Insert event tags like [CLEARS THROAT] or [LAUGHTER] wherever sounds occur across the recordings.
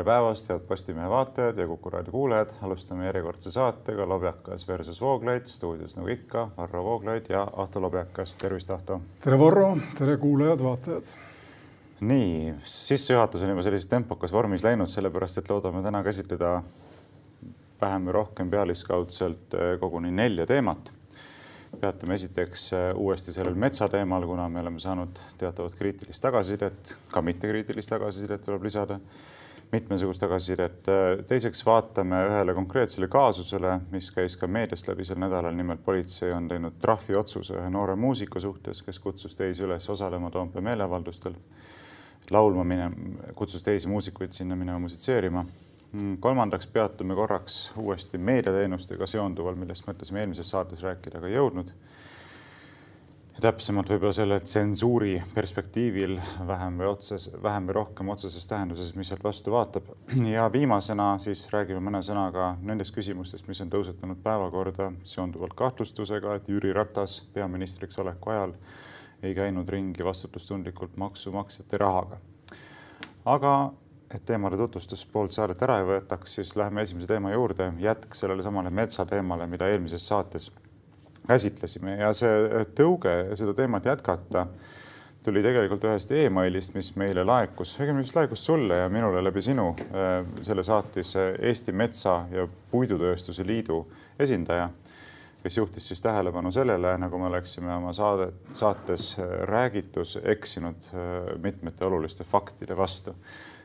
tere päevast, head Postimehe vaatajad ja Kuku raadio kuulajad. alustame järjekordse saatega Lobjakas versus Vooglaid. stuudios nagu ikka Varro Vooglaid ja Ahto Lobjakas. tervist, Ahto. tere, Varro. tere, kuulajad-vaatajad. nii, sissejuhatus on juba sellises tempokas vormis läinud, sellepärast et loodame täna käsitleda vähem või rohkem pealiskaudselt eh, koguni nelja teemat peatume esiteks äh, uuesti sellel metsateemal, kuna me oleme saanud teatavat kriitilist tagasisidet, ka mittekriitilist tagasisidet tuleb lisada, mitmesugust tagasisidet. Teiseks vaatame ühele konkreetsele kaasusele, mis käis ka meediast läbi sel nädalal. nimelt politsei on teinud trahviotsuse ühe noore muusiku suhtes, kes kutsus teisi üles osalema Toompea meeleavaldustel, laulma minema, kutsus teisi muusikuid sinna minema musitseerima kolmandaks peatume korraks uuesti meediateenustega seonduval, millest mõtlesime eelmises saates rääkida, aga ei jõudnud. Täpsemalt võib-olla selle tsensuuri perspektiivil vähem või otses, vähem või rohkem otseses tähenduses, mis sealt vastu vaatab. ja viimasena siis räägime mõne sõnaga nendest küsimustest, mis on tõusetunud päevakorda seonduvalt kahtlustusega, et Jüri Ratas peaministriks oleku ajal ei käinud ringi vastutustundlikult maksumaksjate rahaga. aga et teemade tutvustus poolt saadet ära ei võetaks, siis läheme esimese teema juurde, jätk sellele samale metsateemale, mida eelmises saates käsitlesime ja see tõuge seda teemat jätkata tuli tegelikult ühest emailist, mis meile laekus, õigemini vist laekus sulle ja minule läbi sinu. Äh, selle saatis Eesti Metsa- ja Puidutööstuse Liidu esindaja, kes juhtis siis tähelepanu sellele, nagu me oleksime oma saade, saates räägitus eksinud äh, mitmete oluliste faktide vastu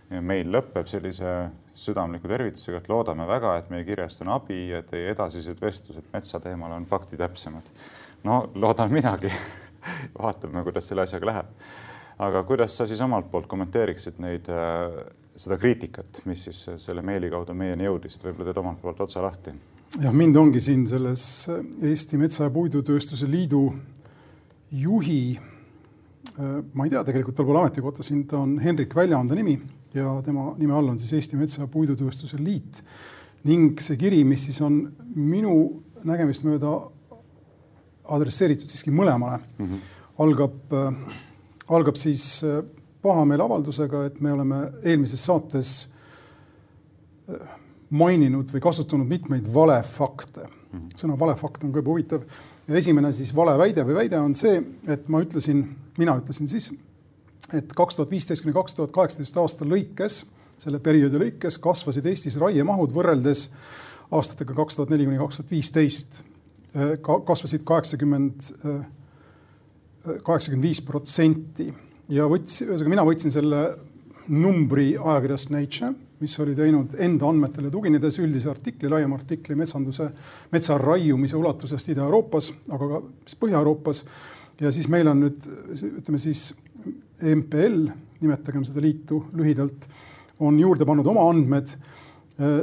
meil lõpeb sellise südamliku tervitusega, et loodame väga, et meie kirjast on abi ja teie edasised vestlused metsa teemal on fakti täpsemad. no loodan minagi [LAUGHS] vaatame, kuidas selle asjaga läheb. aga kuidas sa siis omalt poolt kommenteeriksid neid, äh, seda kriitikat, mis siis selle meili kaudu meieni jõudis, et võib-olla teed omalt poolt otsa lahti? jah, mind ongi siin selles Eesti Metsa- ja Puidutööstuse Liidu juhi äh, ma ei tea tegelikult tal pole ametikohta siin, ta on Hendrik Väljaanda nimi ja tema nime all on siis Eesti Metsa- Puidutööstuse Liit. ning see kiri, mis siis on minu nägemist mööda adresseeritud siiski mõlemale mm, -hmm. algab äh,, algab siis äh, pahameeleavaldusega, et me oleme eelmises saates äh, maininud või kasutanud mitmeid valefakte mm. -hmm. sõna valefakt on ka juba huvitav ja esimene siis valeväide või väide on see, et ma ütlesin, mina ütlesin siis et kaks tuhat viisteist kuni kaks tuhat kaheksateist aasta lõikes, selle perioodi lõikes kasvasid Eestis raiemahud võrreldes aastatega kaks tuhat neli kuni kaks tuhat viisteist kasvasid kaheksakümmend, kaheksakümmend viis protsenti ja võts-, ühesõnaga mina võtsin selle numbri ajakirjast Nature, mis oli teinud enda andmetele tuginedes üldise artikli, laiema artikli metsanduse, metsa raiumise ulatusest Ida-Euroopas, aga ka Põhja-Euroopas. ja siis meil on nüüd ütleme siis MPL, nimetagem seda liitu lühidalt, on juurde pannud oma andmed, eh,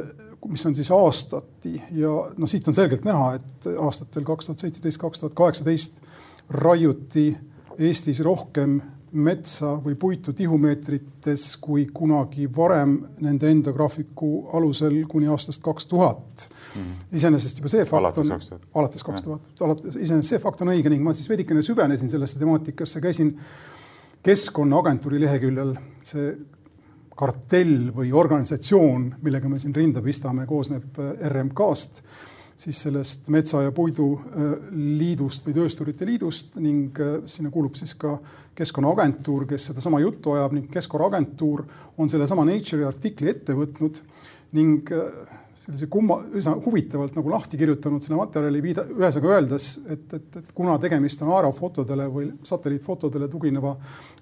mis on siis aastati ja noh, siit on selgelt näha, et aastatel kaks tuhat seitseteist, kaks tuhat kaheksateist raiuti Eestis rohkem metsa või puitu tihumeetrites kui kunagi varem nende enda graafiku alusel kuni aastast kaks tuhat. Mhm. iseenesest juba see fakt on, alates kaks tuhat, alates, iseenesest see fakt on õige ning ma siis veidikene süvenesin sellesse temaatikasse, käisin keskkonnaagentuuri leheküljel see kartell või organisatsioon, millega me siin rinda pistame, koosneb äh, RMK-st, siis sellest Metsa- ja Puiduliidust äh, või Töösturite Liidust ning äh, sinna kuulub siis ka Keskkonnaagentuur, kes sedasama juttu ajab ning Keskkonnaagentuur on sellesama Nature'i artikli ette võtnud ning sellise kumma, üsna huvitavalt nagu lahti kirjutanud selle materjali, viida, ühesõnaga öeldes, et, et, et kuna tegemist on aerofotodele või satelliitfotodele tugineva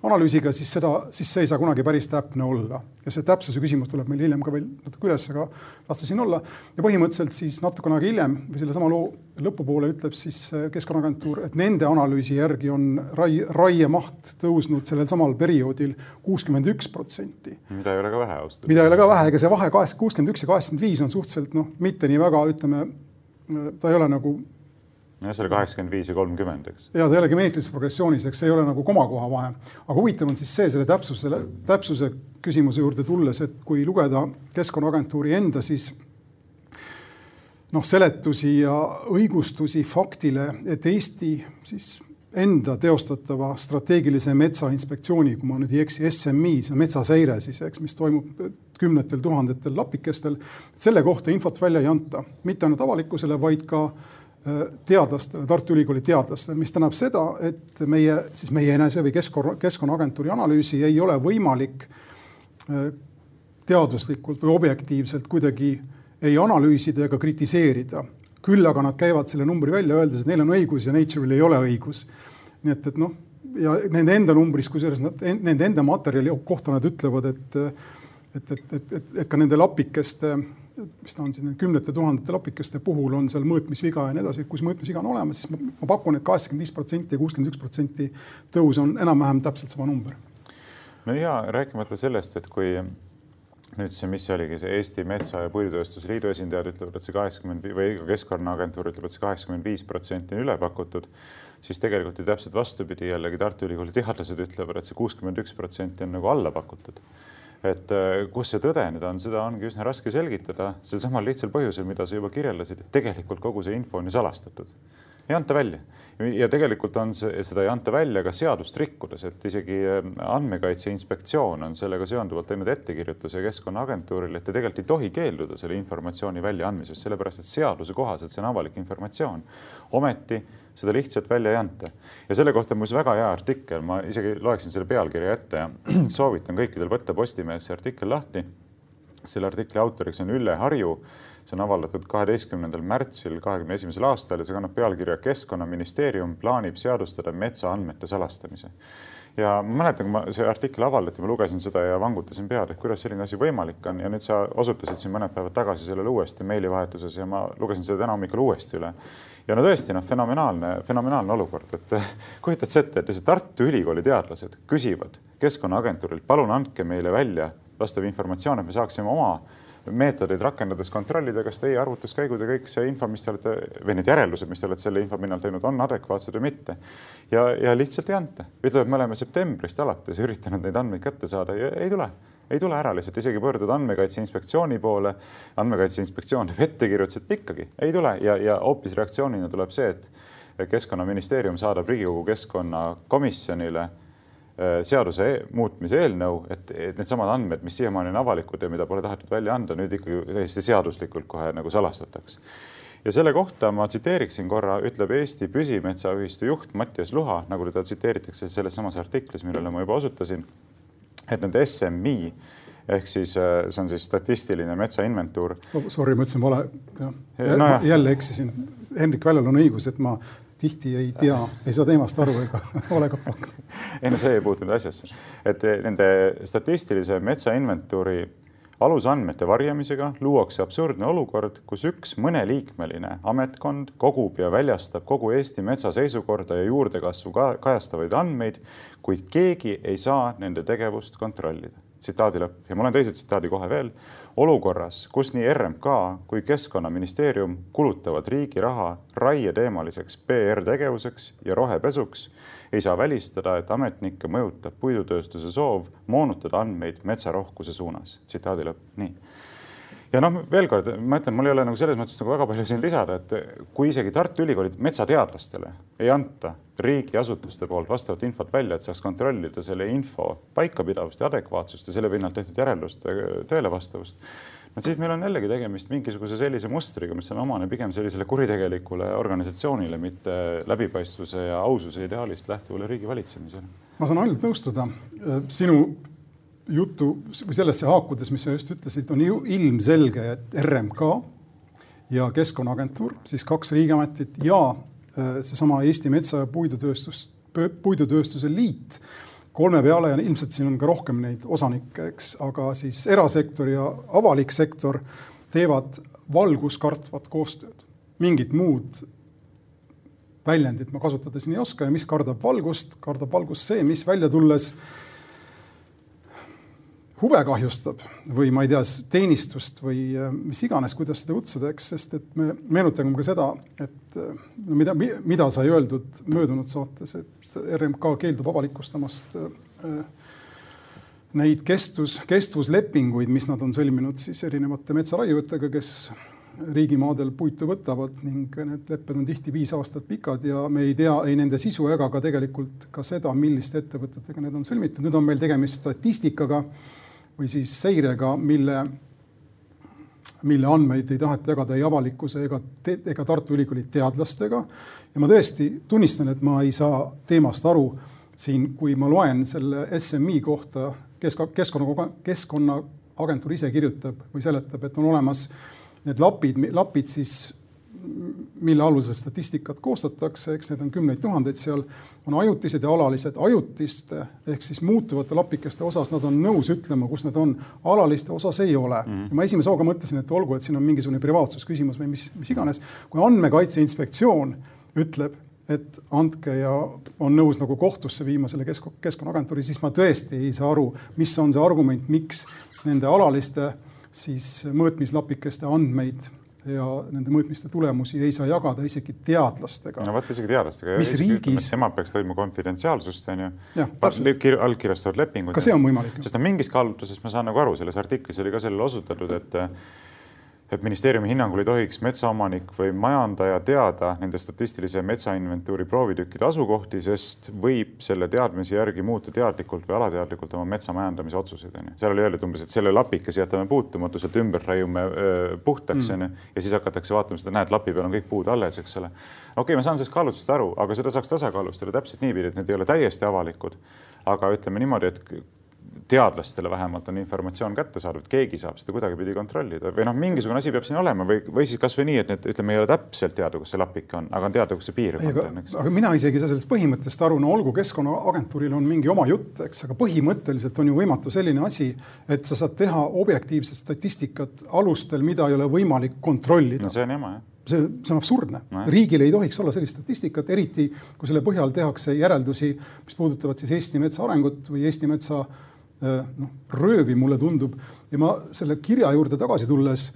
analüüsiga, siis seda, siis see ei saa kunagi päris täpne olla. ja see täpsuse küsimus tuleb meil hiljem ka veel natuke üles, aga las ta siin olla. ja põhimõtteliselt siis natukene aega hiljem või sellesama loo lõpupoole ütleb siis Keskkonnaagentuur, et nende analüüsi järgi on rai, raiemaht tõusnud sellel samal perioodil kuuskümmend üks protsenti. mida ei ole ka vähe ausalt. mida ei ole ka vähe, ega see vahe kuuskümmend üks ja kaheksakümmend viis on suhteliselt noh, mitte nii väga, ütleme, ta ei ole nagu jah, see oli kaheksakümmend viis ja kolmkümmend, eks. ja ta ei olegi meetrises progressioonis, eks see ei ole nagu komakoha vahe. aga huvitav on siis see selle täpsuse, täpsuse küsimuse juurde tulles, et kui lugeda Keskkonnaagentuuri enda siis noh, seletusi ja õigustusi faktile, et Eesti siis enda teostatava strateegilise metsainspektsiooni, kui ma nüüd ei eksi, SMI, see metsaseire siis, eks, mis toimub kümnetel tuhandetel lapikestel. selle kohta infot välja ei anta, mitte ainult avalikkusele, vaid ka äh, teadlastele, Tartu Ülikooli teadlastele, mis tähendab seda, et meie siis meie enese või keskkonna, Keskkonnaagentuuri analüüsi ei ole võimalik äh, teaduslikult või objektiivselt kuidagi ei analüüsida ega kritiseerida küll aga nad käivad selle numbri välja, öeldes, et neil on õigus ja Nature'il ei ole õigus. nii et, et noh, ja nende enda numbris, kusjuures nad, nende enda materjali kohta nad ütlevad, et et, et, et, et, et ka nende lapikeste, mis ta on siin, kümnete tuhandete lapikeste puhul on seal mõõtmisviga ja nii edasi, kui see mõõtmisviga on olemas, siis ma, ma pakun et, et kaheksakümmend viis protsenti ja kuuskümmend üks protsenti tõus on enam-vähem täpselt sama number. no ja rääkimata sellest, et kui nüüd see, mis see oligi, see Eesti Metsa- ja Puidutööstuse Liidu esindajad ütlevad, et see kaheksakümmend või Keskkonnaagentuur ütleb, et see kaheksakümmend viis protsenti on üle pakutud, siis tegelikult ju täpselt vastupidi, jällegi Tartu Ülikooli teadlased ütlevad, et see kuuskümmend üks protsenti on nagu alla pakutud. Et äh, kus see tõde nüüd on, seda ongi üsna raske selgitada sel samal lihtsal põhjusel, mida sa juba kirjeldasid, et tegelikult kogu see info on ju salastatud ei anta välja. ja tegelikult on see, seda ei anta välja ka seadust rikkudes, et isegi äh, Andmekaitse Inspektsioon on sellega seonduvalt teinud ettekirjutuse Keskkonnaagentuurile, et te tegelikult ei tohi keelduda selle informatsiooni väljaandmisest, sellepärast et seaduse kohaselt see on avalik informatsioon. ometi seda lihtsalt välja ei anta. ja selle kohta on muuseas väga hea artikkel, ma isegi loeksin selle pealkirja ette ja [CLEARS THROAT] soovitan kõikidel võtta Postimehes see artikkel lahti. selle artikli autoriks on Ülle Harju see on avaldatud kaheteistkümnendal märtsil kahekümne esimesel aastal ja see kannab pealkirja Keskkonnaministeerium plaanib seadustada metsaandmete salastamise. ja ma mäletan, kui ma see artikkel avaldati, ma lugesin seda ja vangutasin pead, et kuidas selline asi võimalik on. Ja nüüd sa osutasid siin mõned päevad tagasi sellele uuesti meilivahetuses ja ma lugesin seda täna hommikul uuesti üle. Ja no tõesti noh, fenomenaalne, fenomenaalne olukord, et [LAUGHS] kujutad sa ette, et Tartu Ülikooli teadlased küsivad Keskkonnaagentuurilt, palun andke meile välja vastav informatsioon, et me saaksime oma meetodeid rakendades kontrollida, kas teie arvutuskäigud ja kõik see info, mis te olete või need järeldused, mis te olete selle info pinnalt teinud, on adekvaatsed või mitte. ja, ja lihtsalt ei anta, ütleb, me oleme septembrist alates üritanud neid andmeid kätte saada ja ei tule. Ei tule ära lihtsalt, isegi pöördud Andmekaitse Inspektsiooni poole, Andmekaitse Inspektsioon teeb ettekirjutused, ikkagi ei tule. Ja, ja hoopis reaktsioonina tuleb see, et keskkonnaministeerium saadab Riigikogu keskkonnakomisjonile seaduse e muutmise eelnõu, et, needsamad andmed, mis siiamaani on avalikud ja mida pole tahetud välja anda, nüüd ikkagi täiesti seaduslikult kohe nagu salastatakse. ja selle kohta ma tsiteeriksin korra, ütleb Eesti Püsimetsaühistu juht Mattias Luha, nagu teda tsiteeritakse selles samas artiklis, millele ma juba osutasin, et need SMI ehk siis äh, see on siis statistiline metsainventuur oh,. Sorry, ma ütlesin vale, jah no,. jälle eksisin. Hendrik Väljal on õigus, et ma tihti ei tea, ei saa teemast aru ega [LAUGHS] ole ka fakt. ei no see ei puutu nüüd asjasse, et nende statistilise metsainventuuri alusandmete varjamisega luuakse absurdne olukord, kus üks mõneliikmeline ametkond kogub ja väljastab kogu Eesti metsa seisukorda ja juurdekasvu kajastavaid andmeid, kuid keegi ei saa nende tegevust kontrollida. tsitaadi lõpp ja mul on teise tsitaadi kohe veel olukorras, kus nii RMK kui Keskkonnaministeerium kulutavad riigi raha raieteemaliseks PR-tegevuseks ja rohepesuks, ei saa välistada, et ametnikke mõjutab puidutööstuse soov moonutada andmeid metsarohkuse suunas. tsitaadi lõpp, nii ja noh, veel kord ma ütlen, mul ei ole nagu selles mõttes nagu väga palju siin lisada, et kui isegi Tartu Ülikooli metsateadlastele ei anta riigiasutuste poolt vastavat infot välja, et saaks kontrollida selle info paikapidavust ja adekvaatsust ja selle pinnalt tehtud järelduste tõele vastavust, no siis meil on jällegi tegemist mingisuguse sellise mustriga, mis on omane pigem sellisele kuritegelikule organisatsioonile, mitte läbipaistvuse ja aususe ideaalist lähtuvale riigi valitsemisele. ma saan ainult nõustuda sinu jutu või sellesse haakudes, mis sa just ütlesid, on ju ilmselge, et RMK ja Keskkonnaagentuur, siis kaks riigiametit ja äh, seesama Eesti Metsa- ja Puidutööstus, Puidutööstuse Liit kolme peale ja ilmselt siin on ka rohkem neid osanikke, eks, aga siis erasektor ja avalik sektor teevad valguskartvat koostööd. mingit muud väljendit ma kasutada siin ei oska ja mis kardab valgust, kardab valgust see, mis välja tulles äh, huve kahjustab või ma ei tea, teenistust või äh, mis iganes, kuidas seda kutsuda, eks, sest et me meenutagem ka seda, et äh, mida, mida sai öeldud möödunud saates, et RMK keeldub avalikustamast äh, neid kestvus, kestvuslepinguid, mis nad on sõlminud siis erinevate metsaraiujatega, kes riigimaadel puitu võtavad ning need lepped on tihti viis aastat pikad ja me ei tea ei nende sisu ega ka tegelikult ka seda, milliste ettevõtetega need on sõlmitud. nüüd on meil tegemist statistikaga või siis seirega, mille, mille andmeid ei taheta jagada ei avalikkuse ega, ega Tartu Ülikooli teadlastega. ja ma tõesti tunnistan, et ma ei saa teemast aru siin, kui ma loen selle SMI kohta kesk, keskkonna, keskkonnaagentuur ise kirjutab või seletab, et on olemas need lapid, lapid siis mille alusel statistikat koostatakse, eks neid on kümneid tuhandeid seal, on ajutised ja alalised. ajutiste ehk siis muutuvate lapikeste osas nad on nõus ütlema, kus need on, alaliste osas ei ole mm. -hmm. ma esimese hooga mõtlesin, et olgu, et siin on mingisugune privaatsusküsimus või mis, mis iganes. kui Andmekaitse Inspektsioon ütleb, et andke ja on nõus nagu kohtusse viima selle kesk-, keskkonnaagentuuri, siis ma tõesti ei saa aru, mis on see argument, miks nende alaliste siis mõõtmislapikeste andmeid ja nende mõõtmiste tulemusi ei saa jagada isegi teadlastega. no vot, isegi teadlastega. mis riigis. nemad peaks hoidma konfidentsiaalsust, on ju. allkirjastavad lepingud. ka see on võimalik. sest no mingist kaalutlusest ma saan nagu aru, selles artiklis oli ka sellele osutatud, et et ministeeriumi hinnangul ei tohiks metsaomanik või majandaja teada nende statistilise metsainventuuri proovitükkide asukohti, sest võib selle teadmise järgi muuta teadlikult või alateadlikult oma metsa majandamise otsuseid, onju. seal oli öeldud umbes, et selle lapikese jätame puutumatu, sealt ümber raiume öö, puhtaks, onju, ja siis hakatakse vaatama seda, näed, lapi peal on kõik puud alles, eks ole. okei okay,, ma saan sellest kaalutlusest aru, aga seda saaks tasakaalustada täpselt niipidi, et need ei ole täiesti avalikud. aga ütleme niimoodi, et teadlastele vähemalt on informatsioon kättesaadav, et keegi saab seda kuidagipidi kontrollida. Või noh, mingisugune asi peab siin olema või, või siis kasvõi nii, et need ütleme, ei ole täpselt teada, kus see lapik on, aga on teada, kus see piirkond on, eks. aga mina isegi ei saa sellest põhimõttest aru, no olgu, Keskkonnaagentuuril on mingi oma jutt, eks, aga põhimõtteliselt on ju võimatu selline asi, et sa saad teha objektiivset statistikat alustel, mida ei ole võimalik kontrollida. no see on jama, jah. See, see on absurdne. No.. riigil ei tohiks olla sellist statistikat, eriti kui selle põhjal tehakse järeldusi, mis puudutavad siis Eesti metsa arengut või Eesti metsa äh, noh, röövi, mulle tundub. ja ma selle kirja juurde tagasi tulles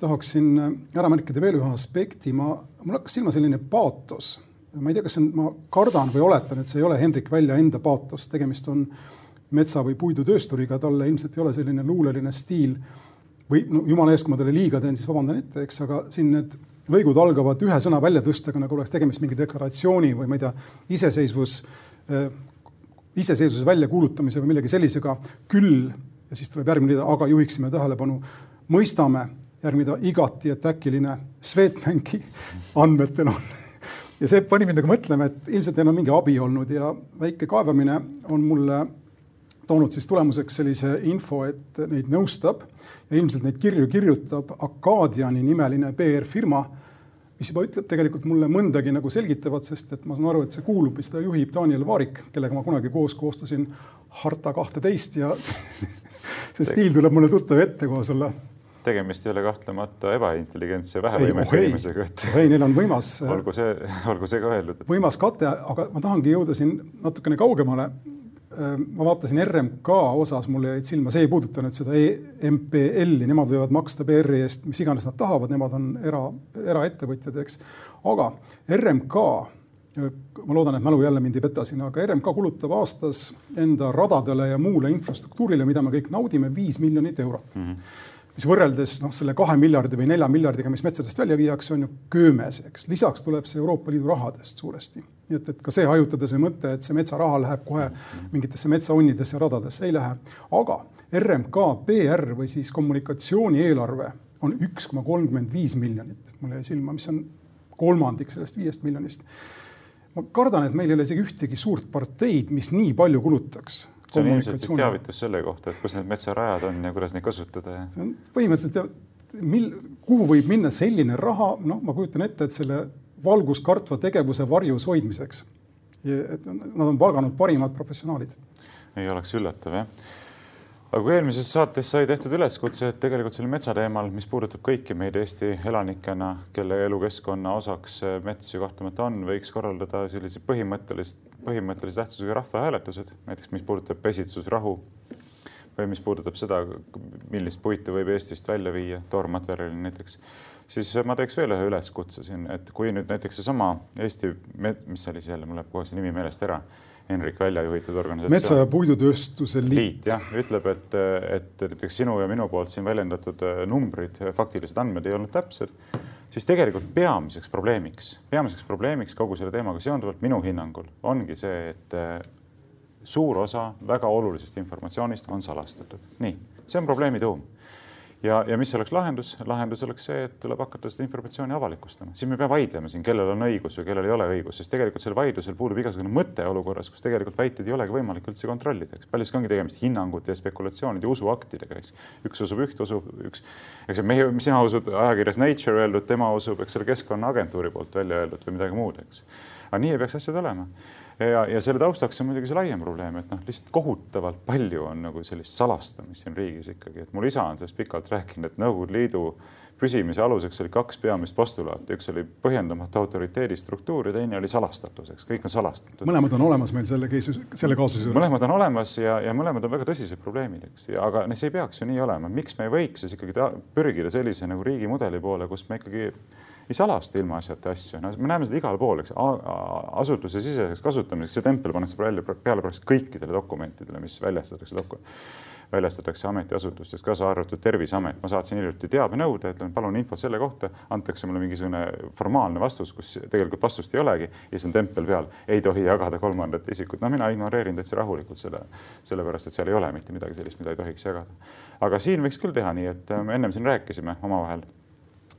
tahaksin äh, ära märkida veel ühe aspekti, ma, mul hakkas silma selline paatos. ma ei tea, kas see on, ma kardan või oletan, et see ei ole Hendrik Välja enda paatos, tegemist on metsa- või puidutöösturiga, talle ilmselt ei ole selline luuleline stiil või no jumala eest, kui ma talle liiga teen, siis vabandan ette, eks, aga siin need lõigud algavad ühe sõna väljatõstega, nagu oleks tegemist mingi deklaratsiooni või ma ei tea, iseseisvus äh, iseseisvuse väljakuulutamise või millegi sellisega küll ja siis tuleb järgmine rida, aga juhiksime tähelepanu, mõistame, järgmine rida, igati, et äkiline Swedbanki andmetel on. ja see pani mind nagu mõtlema, et ilmselt neil on mingi abi olnud ja väike kaevamine on mulle toonud siis tulemuseks sellise info, et neid nõustab ja ilmselt neid kirju kirjutab Acadiani nimeline PR-firma mis juba ütleb tegelikult mulle mõndagi nagu selgitavat, sest et ma saan aru, et see kuulub ja seda juhib Daniel Vaarik, kellega ma kunagi koos koostasin Harta kahteteist ja [LAUGHS] see stiil tuleb mulle tuttav ette koos olla tegemist ei ole kahtlemata ebaintelligentse, vähevõimelise oh, inimesega, et. ei, neil on võimas. [LAUGHS] olgu see, olgu see ka öeldud. võimas kate, aga ma tahangi jõuda siin natukene kaugemale. Äh, ma vaatasin RMK osas, mulle jäid silma, see ei puuduta nüüd seda EMPL-i, nemad võivad maksta PR-i eest, mis iganes nad tahavad, nemad on era, eraettevõtjad, eks. aga RMK, ma loodan, et mälu jälle mind ei peta siin, aga RMK kulutab aastas enda radadele ja muule infrastruktuurile, mida me kõik naudime, viis miljonit eurot mm. -hmm mis võrreldes noh, selle kahe miljardi või nelja miljardiga, mis metsadest välja viiakse, on ju köömes, eks. lisaks tuleb see Euroopa Liidu rahadest suuresti. nii et, et ka see hajutada see mõte, et see metsaraha läheb kohe mingitesse metsaonnidesse ja radadesse, ei lähe. aga RMK PR või siis kommunikatsioonieelarve on üks koma kolmkümmend viis miljonit, mulle jäi silma, mis on kolmandik sellest viiest miljonist. ma kardan, et meil ei ole isegi ühtegi suurt parteid, mis nii palju kulutaks see on ilmselt siis teavitus selle kohta, et kus need metsarajad on ja kuidas neid kasutada ja. see on põhimõtteliselt, mil, kuhu võib minna selline raha, noh, ma kujutan ette, et selle valguskartva tegevuse varjus hoidmiseks. et nad on palganud parimad professionaalid. ei oleks üllatav jah aga kui eelmises saates sai tehtud üleskutse, et tegelikult selle metsa teemal, mis puudutab kõiki meid Eesti elanikena, kelle elukeskkonna osaks mets ju kahtlemata on, võiks korraldada sellised põhimõttelised, põhimõttelise tähtsusega rahvahääletused, näiteks mis puudutab pesitsusrahu või mis puudutab seda, millist puitu võib Eestist välja viia, toormaterjali näiteks, siis ma teeks veel ühe üleskutse siin, et kui nüüd näiteks seesama Eesti, mis see oli, jälle mul läheb kohe see nimi meelest ära Henrik Välja juhitud organisatsioon. metsa- ja puidutööstuse liit, liit. jah, ütleb, et, et näiteks sinu ja minu poolt siin väljendatud äh, numbrid, faktilised andmed ei olnud täpsed, siis tegelikult peamiseks probleemiks, peamiseks probleemiks kogu selle teemaga seonduvalt minu hinnangul ongi see, et äh, suur osa väga olulisest informatsioonist on salastatud. nii, see on probleemi tuum ja, ja mis oleks lahendus? lahendus oleks see, et tuleb hakata seda informatsiooni avalikustama, siis me ei pea vaidlema siin, kellel on õigus või kellel ei ole õigus, sest tegelikult sel vaidlusel puudub igasugune mõte olukorras, kus tegelikult väiteid ei olegi võimalik üldse kontrollida, eks paljuski ongi tegemist hinnangute ja spekulatsioonide ja usuaktidega, eks. üks usub üht, usub üks, eks meie, sina usud ajakirjas Nature öeldud, tema usub, eks ole, Keskkonnaagentuuri poolt välja öeldud või midagi muud, eks. aga nii ei peaks asjad olema ja, ja selle taustaks on muidugi see laiem probleem, et noh, lihtsalt kohutavalt palju on nagu sellist salastamist siin riigis ikkagi, et mul isa on sellest pikalt rääkinud, et Nõukogude Liidu püsimise aluseks oli kaks peamist postulaati, üks oli põhjendamatu autoriteedi struktuur ja teine oli salastatus, eks kõik on salastatud. mõlemad on olemas meil selle keisus, selle kaasuse juures. mõlemad on olemas ja, ja mõlemad on väga tõsised probleemid, eks, aga see ei peaks ju nii olema, miks me ei võiks siis ikkagi pürgida sellise nagu riigimudeli poole, kus me ikkagi ei salasta ilmaasjata asju, no me näeme seda igal pool, eks, asutuse siseseks kasutamiseks, see tempel pannakse peale, peale praktiliselt kõikidele dokumentidele, mis väljastatakse doku-, väljastatakse ametiasutustest, kaasa arvatud Terviseamet. ma saatsin hiljuti teabenõude, ütlen, palun infot selle kohta, antakse mulle mingisugune formaalne vastus, kus tegelikult vastust ei olegi ja siis on tempel peal, ei tohi jagada kolmandat isikut. no mina ignoreerin täitsa rahulikult selle, sellepärast et seal ei ole mitte midagi sellist, mida ei tohiks jagada. aga siin võiks küll teha nii, et me ennem siin rääkisime omavahel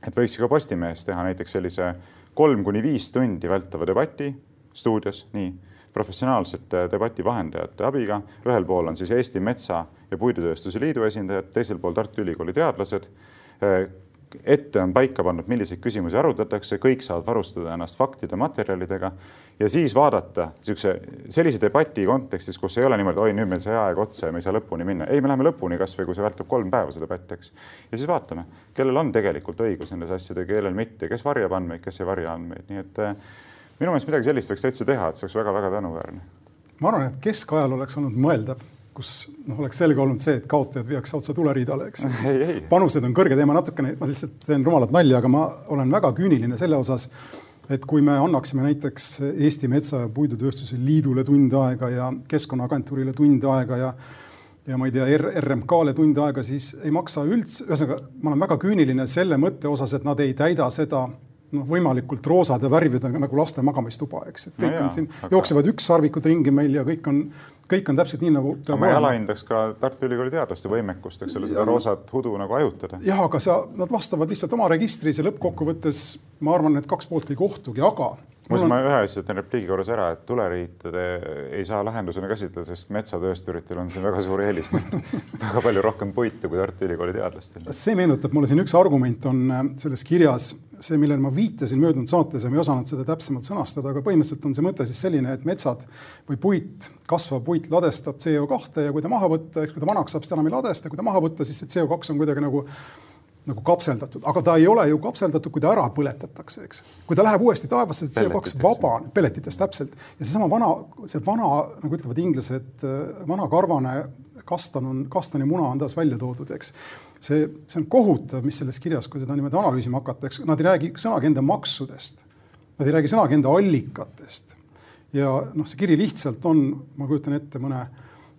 et võiks ka Postimehes teha näiteks sellise kolm kuni viis tundi vältava debati stuudios, nii professionaalsete debati vahendajate abiga. ühel pool on siis Eesti Metsa- ja Puidutööstuse Liidu esindajad, teisel pool Tartu Ülikooli teadlased ette on paika pannud, milliseid küsimusi arutatakse, kõik saavad varustada ennast faktide, materjalidega ja siis vaadata niisuguse sellise debati kontekstis, kus ei ole niimoodi, oi, nüüd meil sai aeg otsa ja me ei saa lõpuni minna. ei, me läheme lõpuni, kasvõi kui see vältab kolm päeva, see debatt, eks. ja siis vaatame, kellel on tegelikult õigus nendes asjades, kellel mitte, kes varjab andmeid, kes ei varja andmeid, nii et eh, minu meelest midagi sellist võiks täitsa teha, et see oleks väga-väga tänuväärne. ma arvan, et keskajal oleks olnud mõeldav kus noh, oleks selge olnud see, et kaotajad viiakse otse tuleriidale, eks. [LAUGHS] panused on kõrged ja ma natukene, ma lihtsalt teen rumalat nalja, aga ma olen väga küüniline selle osas, et kui me annaksime näiteks Eesti Metsa- ja Puidutööstuse Liidule tund aega ja Keskkonnaagentuurile tund aega ja ja ma ei tea, RMK-le tund aega, siis ei maksa üldse, ühesõnaga ma olen väga küüniline selle mõtte osas, et nad ei täida seda noh, võimalikult roosade värvidega nagu laste magamistuba, eks, et kõik no on siin aga..., jooksevad ükssarvikud ringi meil ja kõik on kõik on täpselt nii, nagu ma ei alahindaks ka Tartu Ülikooli teadlaste võimekust, eks ole, seda roosat hudu nagu hajutada. jah, aga sa, nad vastavad lihtsalt oma registris ja lõppkokkuvõttes ma arvan, et kaks poolt ei kohtugi, aga muuseas, ma ühe asja ütlen repliigi korras ära, et tuleriite ei saa lahendusena käsitleda, sest metsatöösturitel on siin väga suur eelis [LAUGHS] väga palju rohkem puitu kui Tartu Ülikooli teadlastel. see meenutab mulle siin üks argument on äh, selles kirjas, see, millele ma viitasin möödunud saates ja ma ei osanud seda täpsemalt sõnastada, aga põhimõtteliselt on see mõte siis selline, et metsad või puit, kasvav puit ladestab CO2 ja kui ta maha võtta, eks kui ta vanaks saab, siis ta enam ei ladesta, kui ta maha võtta, siis see CO2 on kuidagi nagu nagu kapseldatud, aga ta ei ole ju kapseldatud, kui ta ära põletatakse, eks. kui ta läheb uuesti taevasse, see CO2 vabaneb, pelletitest täpselt. ja seesama vana, see vana, nagu ütlevad inglased, vana karvane kastan on, kastani muna on taas välja toodud, eks. see, see on kohutav, mis selles kirjas, kui seda niimoodi analüüsima hakata, eks nad ei räägi sõnagi enda maksudest. Nad ei räägi sõnagi enda allikatest. ja noh, see kiri lihtsalt on, ma kujutan ette mõne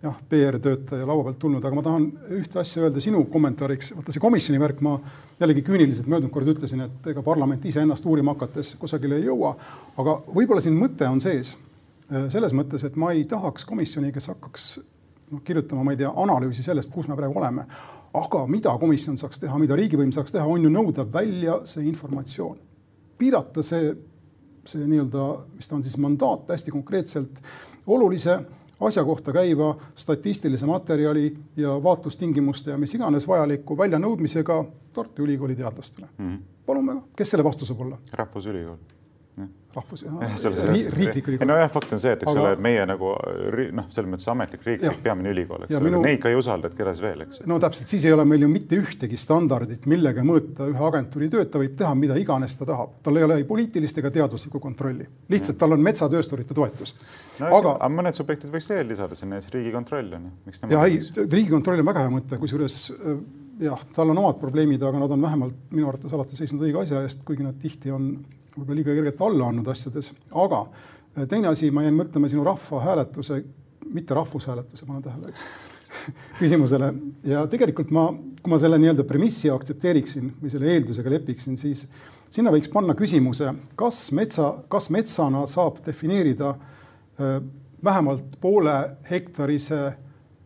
jah, PR-töötaja laua pealt tulnud, aga ma tahan ühte asja öelda sinu kommentaariks. vaata see komisjoni värk, ma jällegi küüniliselt möödunud kord ütlesin, et ega parlament iseennast uurima hakates kusagile ei jõua. aga võib-olla siin mõte on sees äh, selles mõttes, et ma ei tahaks komisjoni, kes hakkaks noh, kirjutama, ma ei tea, analüüsi sellest, kus me praegu oleme. aga mida komisjon saaks teha, mida riigivõim saaks teha, on ju nõuda välja see informatsioon. piirata see, see nii-öelda, mis ta on siis mandaat hästi konkreetselt olulise asja kohta käiva statistilise materjali ja vaatlustingimuste ja mis iganes vajaliku väljanõudmisega Tartu Ülikooli teadlastele mm. -hmm. palun väga, kes selle vastu saab olla? rahvusülikool rahvus, riiklik ülikool. nojah, fakt on see, et eks ole, et meie nagu noh, selles mõttes ametlik riiklik peamine ülikool, eks ole minu..., neid ka ei usalda, et kelles veel, eks. no täpselt, siis ei ole meil ju mitte ühtegi standardit, millega mõõta ühe agentuuri tööd, ta võib teha mida iganes ta tahab, tal ei ole ei poliitilist ega teaduslikku kontrolli, lihtsalt tal on metsatöösturite toetus no,. aga, aga mõned subjektid võiks veel lisada sinna, siis Riigikontroll on ju. ja ei, Riigikontroll on väga hea mõte, kusjuures äh, jah, tal on omad probleemid, aga nad on vähemalt minu arvates alati seisnud õige asja eest, kuigi nad tihti on võib-olla liiga kergelt alla andnud asjades, aga teine asi, ma jäin mõtlema sinu rahvahääletuse, mitte rahvushääletuse, panen tähele, eks [LAUGHS] küsimusele. Ja tegelikult ma, kui ma selle nii-öelda premissi aktsepteeriksin või selle eeldusega lepiksin, siis sinna võiks panna küsimuse, kas metsa, kas metsana saab defineerida äh, vähemalt poole hektarise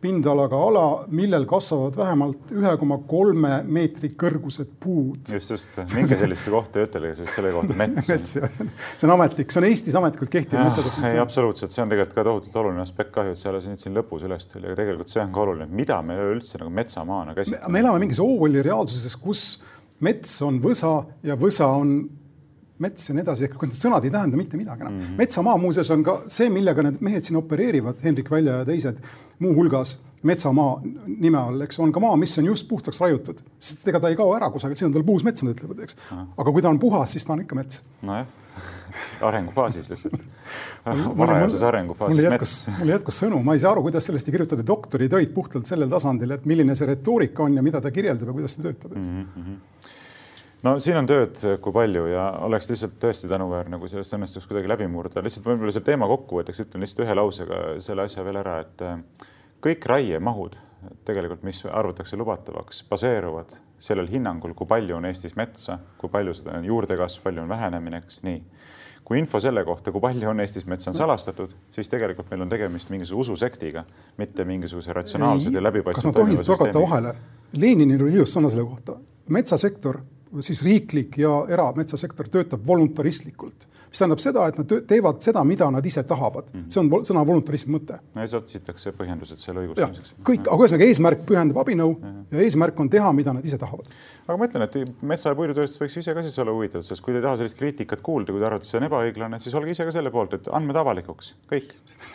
pindalaga ala, millel kasvavad vähemalt ühe koma kolme meetri kõrgused puud. just, just, [LAUGHS] minge sellisesse kohta ja ütelge siis selle kohta [LAUGHS] mets see on ametlik, see on Eestis ametlikult kehtiv metsadefinitsioon. ei, absoluutselt, see on tegelikult ka tohutult oluline aspekt, kahju, et see alles nüüd siin lõpus üles tuli, aga tegelikult see on ka oluline, mida me üleüldse nagu metsamaana käsitleme. me elame mingis Orwelli reaalsuses, kus mets on võsa ja võsa on mets ja nii edasi, ehk need sõnad ei tähenda mitte midagi enam no. mm -hmm. metsamaa muuseas on ka see, millega need mehed siin opereerivad, Hendrik Välja ja teised, muuhulgas metsamaa nime all, eks, on ka maa, mis on just puhtaks raiutud, sest ega ta ei kao ära kusagil, siin on tal puus mets, nad ütlevad, eks. aga kui ta on puhas, siis ta on ikka mets. nojah, [LAUGHS] arengufaasis lihtsalt varajases arengufaasis mul jätkus, mul jätkus sõnu, ma ei saa aru, kuidas sellest ei kirjutada doktoritöid puhtalt sellel tasandil, et milline see retoorika on ja mida ta kirjeldab ja kuidas ta töötab, eks mm. -hmm no siin on tööd kui palju ja oleks lihtsalt tõesti tänuväärne, kui sellest õnnestuks kuidagi läbi murda. lihtsalt võib-olla selle teema kokkuvõtteks ütlen lihtsalt ühe lausega selle asja veel ära, et äh, kõik raiemahud tegelikult, mis arvatakse lubatavaks, baseeruvad sellel hinnangul, kui palju on Eestis metsa, kui palju seda on juurdekasv, palju on vähenemine, eks nii. kui info selle kohta, kui palju on Eestis metsa, on salastatud, siis tegelikult meil on tegemist mingisuguse ususektiga, mitte mingisuguse ratsionaalsed ja läbipaistvad. kas ma tohin torgata vahele? Leninil oli ilus sõna selle kohta. metsasektor siis riiklik ja erametsasektor töötab voluntaristlikult, mis tähendab seda, et nad teevad seda, mida nad ise tahavad mm. -hmm. see on sõna voluntarism mõte. no ja siis otsitakse põhjendused selle õigustamiseks. kõik, aga ühesõnaga eesmärk pühendab abinõu ja, ja eesmärk on teha, mida nad ise tahavad. aga ma ütlen, et metsa- ja puidutööstus võiks ise ka siis olla huvitatud, sest kui te ei taha sellist kriitikat kuulda, kui te arvate, see on ebaõiglane, siis olge ise ka selle poolt, et andmed avalikuks, kõik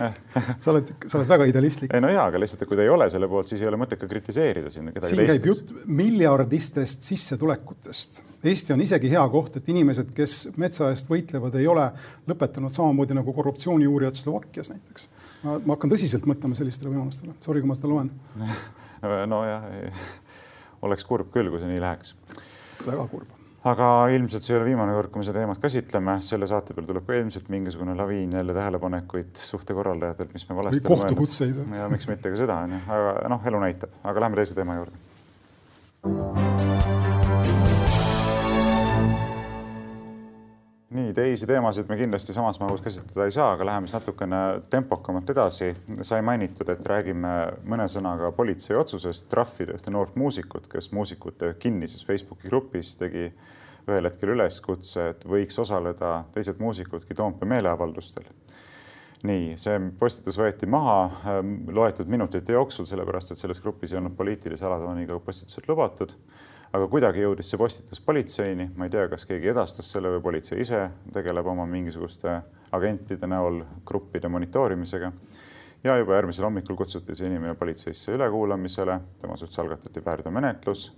[LAUGHS] sa oled, sa oled väga idealistlik. ei no jaa, aga lihtsalt, kui te ei ole selle poolt, siis ei ole mõtet ka kritiseerida siin kedagi teist. siin käib jutt miljardistest sissetulekutest Eesti on isegi hea koht, et inimesed, kes metsa eest võitlevad, ei ole lõpetanud samamoodi nagu korruptsiooniuurijad Slovakkias näiteks. ma, hakkan tõsiselt mõtlema sellistele võimalustele, sorry, kui ma seda loen. [LAUGHS] nojah, oleks kurb küll, kui see nii läheks. väga kurb aga ilmselt see ei ole viimane kord, kui me seda teemat käsitleme, selle saate peal tuleb ka ilmselt mingisugune laviin jälle tähelepanekuid suhtekorraldajatelt, mis me valesti kohtukutseid. ja miks mitte ka seda, onju, aga noh, elu näitab, aga lähme teise teema juurde nii, teisi teemasid me kindlasti samas mahus käsitleda ei saa, aga läheme siis natukene tempokamalt edasi. sai mainitud, et räägime mõne sõnaga politsei otsusest trahvida ühte noort muusikut, kes muusikute kinnises Facebooki grupis tegi ühel hetkel üleskutse, et võiks osaleda teised muusikudki Toompea meeleavaldustel. nii, see postitus võeti maha loetud minutite jooksul, sellepärast et selles grupis ei olnud poliitilise alatooniga postitused lubatud aga kuidagi jõudis see postitus politseini, ma ei tea, kas keegi edastas selle või politsei ise tegeleb oma mingisuguste agentide näol gruppide monitoorimisega. ja juba järgmisel hommikul kutsuti see inimene politseisse ülekuulamisele, tema suhtes algatati väärteomenetlus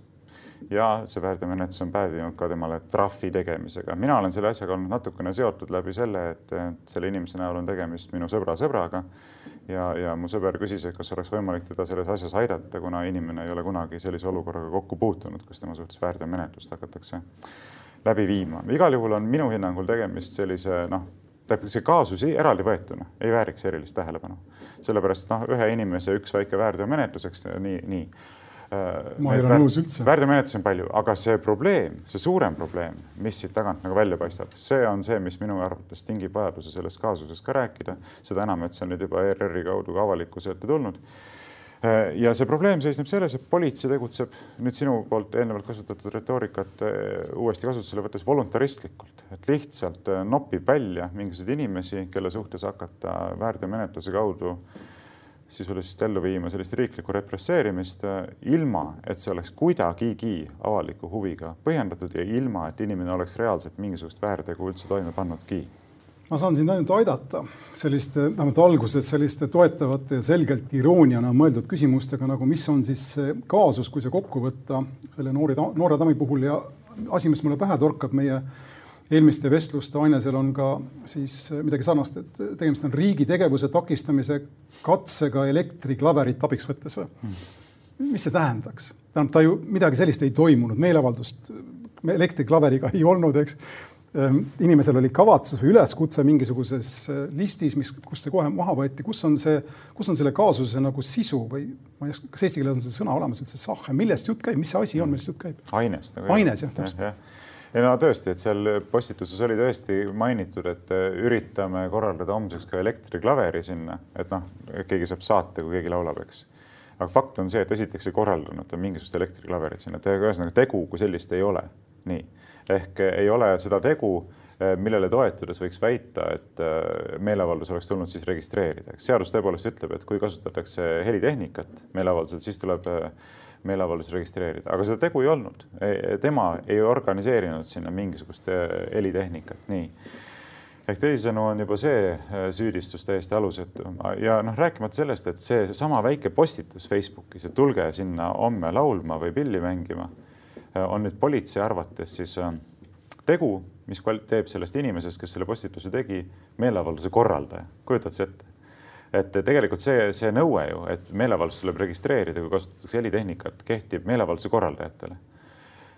ja see väärteomenetlus on päädinud ka temale trahvi tegemisega. mina olen selle asjaga olnud natukene seotud läbi selle, et selle inimese näol on tegemist minu sõbra sõbraga ja, ja mu sõber küsis, et kas oleks võimalik teda selles asjas aidata, kuna inimene ei ole kunagi sellise olukorraga kokku puutunud, kus tema suhtes väärteomenetlust hakatakse läbi viima. igal juhul on minu hinnangul tegemist sellise noh, see kaasus eraldi võetuna ei vääriks erilist tähelepanu, sellepärast noh, ühe inimese üks väike väärteomenetlus, eks nii, nii ma ei ole nõus üldse. väärteomenetlusi on palju, aga see probleem, see suurem probleem, mis siit tagant nagu välja paistab, see on see, mis minu arvates tingib vajaduse sellest kaasusest ka rääkida. seda enam, et see on nüüd juba ERR-i kaudu ka avalikkuse ette tulnud. Äh, ja see probleem seisneb selles, et politsei tegutseb nüüd sinu poolt eelnevalt kasutatud retoorikat äh, uuesti kasutusele võttes voluntaristlikult, et lihtsalt nopib välja mingisuguseid inimesi, kelle suhtes hakata väärteomenetluse kaudu sisuliselt ellu viima sellist riiklikku represseerimist, äh, ilma et see oleks kuidagigi avaliku huviga põhjendatud ja ilma, et inimene oleks reaalselt mingisugust väärtegu üldse toime pannudki. Ma saan sind ainult aidata selliste, vähemalt alguses selliste toetavate ja selgelt irooniana mõeldud küsimustega, nagu mis on siis see kaasus, kui see kokku võtta selle noore, noore daami puhul ja asi, mis mulle pähe torkab meie eelmiste vestluste ainesel on ka siis midagi sarnast, et tegemist on riigi tegevuse takistamise katsega elektriklaverit abiks võttes või mm.? mis see tähendaks? tähendab, ta ju midagi sellist ei toimunud, meeleavaldust elektriklaveriga [LAUGHS] ei olnud, eks. ähm, inimesel oli kavatsus või üleskutse mingisuguses äh, listis, mis, kus see kohe maha võeti, kus on see, kus on selle kaasuse nagu sisu või ma ei oska, kas eesti keeles on see sõna olemas üldse, sahhe, millest jutt käib, mis see asi on, millest jutt käib? ainest nagu. aines jah, täpselt ei no tõesti, et seal postituses oli tõesti mainitud, et üritame korraldada homseks ka elektriklaveri sinna, et noh, keegi saab saate, kui keegi laulab, eks aga fakt on see, et esiteks ei korraldanud ta mingisugust elektriklaverit sinna, et ühesõnaga tegu kui sellist ei ole. nii, ehk ei ole seda tegu, eh, millele toetudes võiks väita, et eh, meeleavaldus oleks tulnud siis registreerida. seadus tõepoolest ütleb, et kui kasutatakse helitehnikat meeleavaldusel, siis tuleb eh, meeleavaldus registreerida, aga seda tegu ei olnud. tema ei organiseerinud sinna mingisugust helitehnikat, nii ehk teisisõnu on juba see äh, süüdistus täiesti alusetu ja noh, rääkimata sellest, et seesama väike postitus Facebookis, et tulge sinna homme laulma või pilli mängima, on nüüd politsei arvates siis tegu, mis teeb sellest inimesest, kes selle postituse tegi, meeleavalduse korraldaja. kujutad sa ette? Et tegelikult see, see nõue ju, et meeleavaldus tuleb registreerida, kui kasutatakse helitehnikat, kehtib meeleavalduse korraldajatele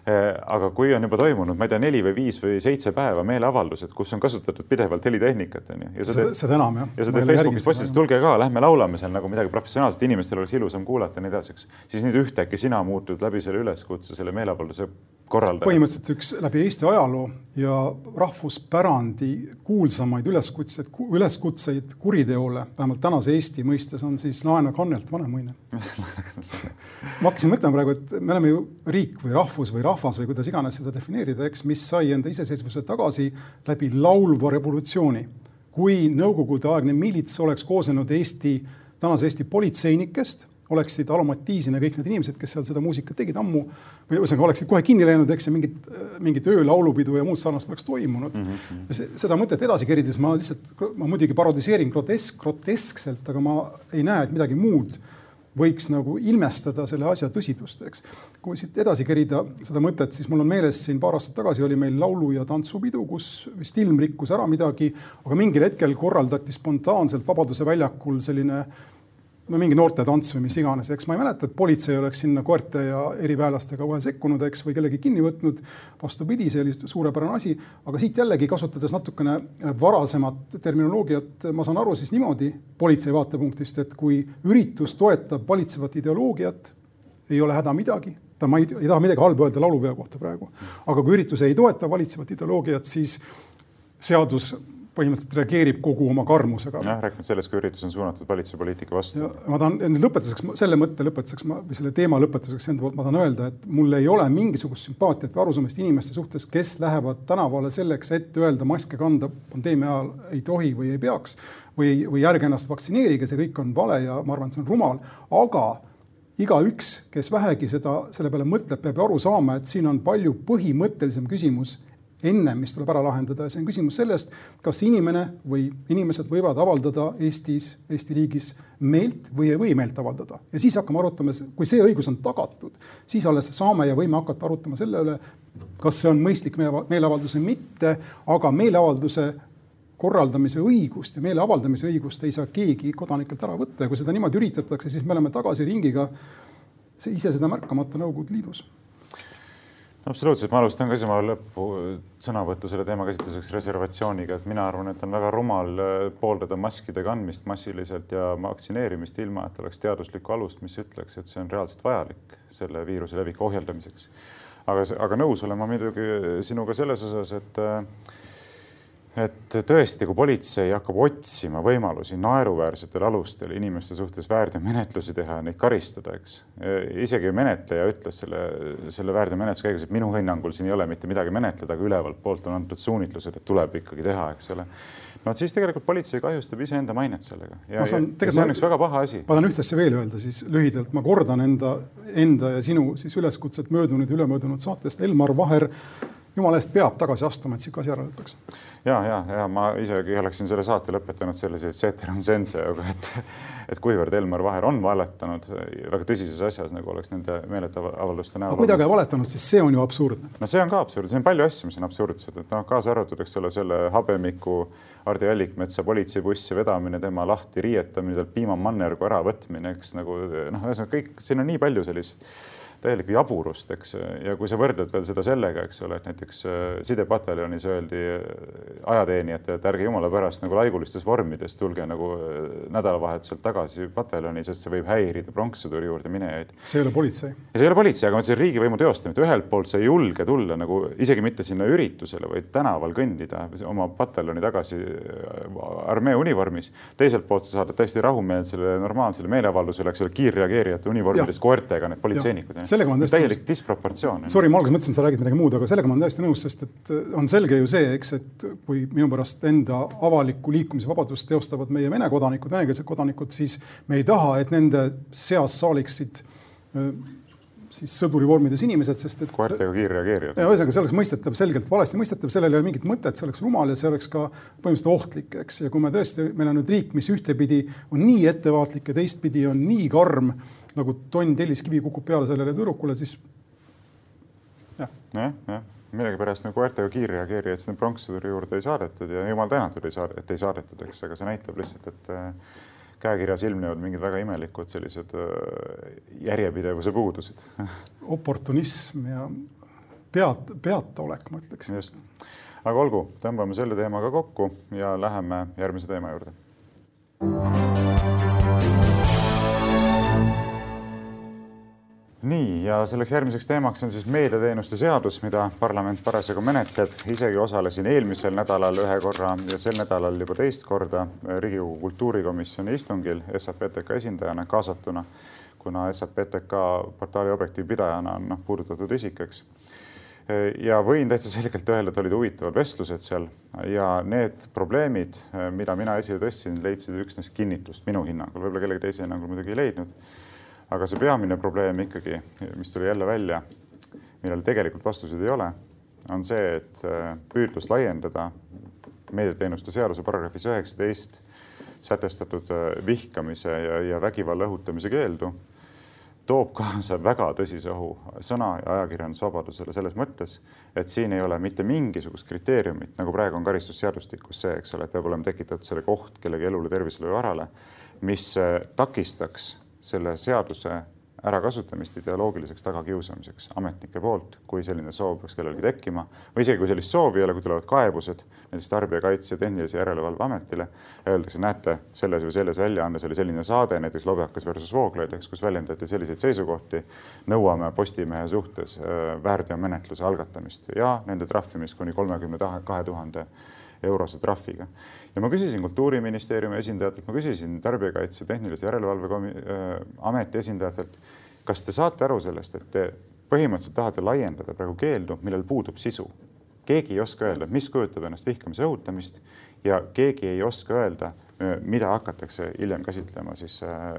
aga kui on juba toimunud, ma ei tea, neli või viis või seitse päeva meeleavaldused, kus on kasutatud pidevalt helitehnikat, on ju. seda, seda enam jah. ja sa teed Facebookis postitus, tulge ka, lähme laulame seal nagu midagi professionaalset, inimestel oleks ilusam kuulata ja nii edasi, eks. siis nüüd ühtäkki sina muutud läbi selle üleskutse, selle meeleavalduse korraldajaks. põhimõtteliselt üks läbi Eesti ajaloo ja rahvuspärandi kuulsamaid üleskutseid, üleskutseid kuriteole, vähemalt tänase Eesti mõistes on siis laena kannelt vanemuine [LAUGHS] ma hakkasin mõtlema praegu, et me oleme ju riik või rahvus või rahvas või kuidas iganes seda defineerida, eks, mis sai enda iseseisvuse tagasi läbi laulva revolutsiooni. kui nõukogudeaegne miilits oleks koosnenud Eesti, tänase Eesti politseinikest oleksid Alomatiisina kõik need inimesed, kes seal seda muusikat tegid ammu või ühesõnaga oleksid kohe kinni läinud, eks ja mingit, mingit öölaulupidu ja muud sarnast poleks toimunud mm. -hmm. seda mõtet edasi kerides ma lihtsalt, ma muidugi parodiseerin grotesk, groteskselt, aga ma ei näe, et midagi muud võiks nagu ilmestada selle asja tõsidust, eks. kui siit edasi kerida seda mõtet, siis mul on meeles siin paar aastat tagasi oli meil laulu- ja tantsupidu, kus vist ilm rikkus ära midagi, aga mingil hetkel korraldati spontaanselt Vabaduse väljakul selline no mingi noortetants või mis iganes, eks ma ei mäleta, et politsei oleks sinna koerte ja eriväelastega kohe sekkunud, eks, või kellegi kinni võtnud. vastupidi, see oli suurepärane asi, aga siit jällegi kasutades natukene varasemat terminoloogiat, ma saan aru siis niimoodi politsei vaatepunktist, et kui üritus toetab valitsevat ideoloogiat, ei ole häda midagi, ta, ma ei, ei taha midagi halba öelda laulupeo kohta praegu, aga kui üritus ei toeta valitsevat ideoloogiat, siis seadus põhimõtteliselt reageerib kogu oma karmusega. jah, rääkimata sellest, kui üritus on suunatud valitsuse poliitika vastu. ma tahan lõpetuseks, selle mõtte lõpetuseks ma või selle teema lõpetuseks enda poolt ma tahan öelda, et mul ei ole mingisugust sümpaatiat või arusaamist inimeste suhtes, kes lähevad tänavale selleks, et öelda maske kanda pandeemia ajal ei tohi või ei peaks või, või ärge ennast vaktsineerige, see kõik on vale ja ma arvan, et see on rumal, aga igaüks, kes vähegi seda selle peale mõtleb, peab ju aru saama, et siin on palju põhimõttelisem küsimus ennem, mis tuleb ära lahendada. Ja see on küsimus sellest, kas inimene või inimesed võivad avaldada Eestis, Eesti riigis meelt või ei või meelt avaldada. ja siis hakkame arutama, kui see õigus on tagatud, siis alles saame ja võime hakata arutama selle üle, kas see on mõistlik meeleavaldus või mitte, aga meeleavalduse korraldamise õigust ja meele avaldamise õigust ei saa keegi kodanikelt ära võtta. Ja kui seda niimoodi üritatakse, siis me oleme tagasi ringiga ise seda märkamata Nõukogude Liidus absoluutselt, ma alustan ka siis oma lõpusõnavõttu selle teema käsitluseks reservatsiooniga, et mina arvan, et on väga rumal äh, pooldada maskide kandmist massiliselt ja vaktsineerimist, ilma et oleks teaduslikku alust, mis ütleks, et see on reaalselt vajalik selle viiruse leviku ohjeldamiseks. aga, aga nõus olen ma muidugi sinuga selles osas, et äh, et tõesti, kui politsei hakkab otsima võimalusi naeruväärsetel alustel inimeste suhtes väärteomenetlusi teha ja neid karistada, eks. isegi menetleja ütles selle, selle väärteomenetluse käigus, et minu hinnangul siin ei ole mitte midagi menetleda, aga ülevalt poolt on antud suunitlused, et tuleb ikkagi teha, eks ole. no siis tegelikult politsei kahjustab iseenda mainet sellega ja see on üks väga paha asi. ma tahan ühte asja veel öelda siis lühidalt, ma kordan enda, enda ja sinu siis üleskutset möödunud ja ülemöödunud saatest. Elmar Vaher jumala eest peab tagasi astuma, et sihuke asi ära lõpeks. ja, ja, ja ma isegi oleksin selle saate lõpetanud selliseid ceterum censeo, et, et kuivõrd Elmar Vaher on valetanud väga tõsises asjas, nagu oleks nende meeleavalduste näol. kui ta ei valetanud, siis see on ju absurdne. no see on ka absurdne, siin on palju asju, mis on absurdsed, et noh, kaasa arvatud, eks ole, selle habemiku Hardi Allikmetsa politseibussi vedamine, tema lahti riietamine, talt piimamannergu äravõtmine, eks nagu noh, ühesõnaga kõik, siin on nii palju sellist täielikku jaburust, eks. ja kui sa võrdled veel seda sellega, eks ole, et näiteks äh, sidepataljonis öeldi äh, ajateenijatele, et ärge jumala pärast nagu laigulistes vormides tulge nagu äh, nädalavahetuselt tagasi pataljoni, sest see võib häirida pronkssõduri juurde minejaid. see ei ole politsei. see ei ole politsei, aga ma ütlesin riigivõimu teostamine, ühelt poolt sa ei julge tulla nagu isegi mitte sinna üritusele, vaid tänaval kõndida oma pataljoni tagasi armee univormis. teiselt poolt sa saadad täiesti rahumeelsele normaalsele meeleavaldusele, eks ole, kiirreageerijate univormides koertega need politseinikud sellega ma olen täiesti täielik disproportsioon. Sorry, ma alguses mõtlesin, sa räägid midagi muud, aga sellega ma olen täiesti nõus, sest et äh, on selge ju see, eks, et kui minu pärast enda avalikku liikumisvabadust teostavad meie Vene kodanikud, venekeelsed kodanikud, siis me ei taha, et nende seas saaliksid äh, siis sõdurivormides inimesed, sest et. koertega kiirreageerijad. ühesõnaga, see oleks mõistetav, selgelt valesti mõistetav, sellel ei ole mingit mõtet, see oleks rumal ja see oleks ka põhimõtteliselt ohtlik, eks. ja kui me tõesti, meil on nüüd riik, mis ühtepidi on nii ettevaatlik ja teistpidi on nii karm nagu tonn telliskivi kukub peale sellele tüdrukule, siis jah. jah, jah, millegipärast nagu koertega kiirreageerijaid sinna pronkssõduri juurde ei saadetud ja jumal tänatud ei saade, et ei saadetud, eks, aga see näitab lihtsalt, et äh, käekirjas ilmnevad mingid väga imelikud sellised äh, järjepidevuse puudused. [LAUGHS] Oportunism ja pead, peataolek, ma ütleksin. just, aga olgu, tõmbame selle teemaga kokku ja läheme järgmise teema juurde nii, ja selleks järgmiseks teemaks on siis meediateenuste seadus, mida parlament parasjagu menetleb. isegi osalesin eelmisel nädalal ühe korra ja sel nädalal juba teist korda Riigikogu kultuurikomisjoni istungil SAPTK esindajana kaasatuna, kuna SAPTK portaali Objektiiv pidajana on noh, puudutatud isik, eks. ja võin täitsa selgelt öelda, et olid huvitavad vestlused seal ja need probleemid, mida mina esile tõstsin, leidsid üksnes kinnitust minu hinnangul, võib-olla kellegi teise hinnangul muidugi ei leidnud aga see peamine probleem ikkagi, mis tuli jälle välja, millele tegelikult vastuseid ei ole, on see, et äh, püüdlus laiendada meediateenuste seaduse paragrahvis üheksateist sätestatud äh, vihkamise ja, ja vägivalla õhutamise keeldu toob kaasa väga tõsise ohu. Sõna- ja ajakirjandusvabadusele selles mõttes, et siin ei ole mitte mingisugust kriteeriumit, nagu praegu on karistusseadustikus see, eks ole, et peab olema tekitatud selle koht kellegi elule, tervisele või varale, mis äh, takistaks selle seaduse ärakasutamist ideoloogiliseks tagakiusamiseks ametnike poolt, kui selline soov peaks kellelgi tekkima või isegi kui sellist soovi ei ole, kui tulevad kaebused näiteks Tarbijakaitse ja Tehnilise Järelevalve Ametile. Öeldakse, näete, selles või selles väljaandes oli selline saade, näiteks Lobjakas versus Vooglaid, eks, kus väljendati selliseid seisukohti. nõuame Postimehe suhtes äh, väärteomenetluse algatamist ja nende trahvimist kuni kolmekümne kahe tuhande eurose trahviga. ja ma küsisin Kultuuriministeeriumi esindajatelt, ma küsisin Tarbijakaitse Tehnilise Järelevalve äh, Ameti esindajatelt, kas te saate aru sellest, et te põhimõtteliselt tahate laiendada praegu keeldu, millel puudub sisu. keegi ei oska öelda, mis kujutab ennast vihkamise õhutamist ja keegi ei oska öelda, mida hakatakse hiljem käsitlema siis äh,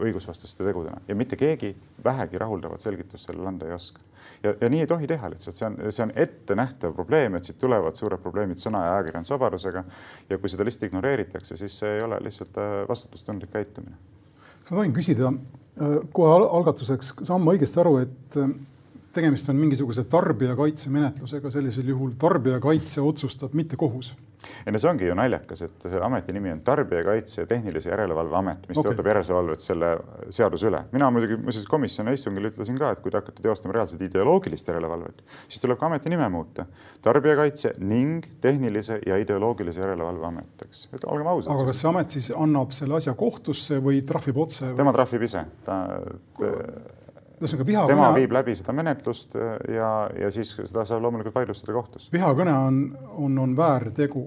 õigusvastaste tegudena ja mitte keegi vähegi rahuldavat selgitust sellele anda ei oska ja, ja nii ei tohi teha lihtsalt, see on, see on ettenähtav probleem, et siit tulevad suured probleemid sõna ja ajakirjandusvabadusega. ja kui seda lihtsalt ignoreeritakse, siis see ei ole lihtsalt äh, vastutustundlik käitumine. kas ma tohin küsida äh, kohe algatuseks, saan ma õigesti aru, et äh, tegemist on mingisuguse tarbijakaitsemenetlusega, sellisel juhul tarbijakaitse otsustab, mitte kohus ei no see ongi ju naljakas, et selle ameti nimi on Tarbijakaitse ja Tehnilise Järelevalve Amet, mis okay. teostab järelevalvet selle seaduse üle. mina muidugi muuseas komisjoni istungil ütlesin ka, et kui te hakkate teostama reaalselt ideoloogilist järelevalvet, siis tuleb ka ameti nime muuta. tarbijakaitse ning Tehnilise ja Ideoloogilise Järelevalve Amet, eks, et olgem ausad. aga kas see amet siis annab selle asja kohtusse või trahvib otse? tema trahvib ise, ta ühesõnaga vihakõne. tema viib läbi seda menetlust ja, ja siis seda saab loomulikult vaidlustada kohtus. vihakõne on, on, on väärtegu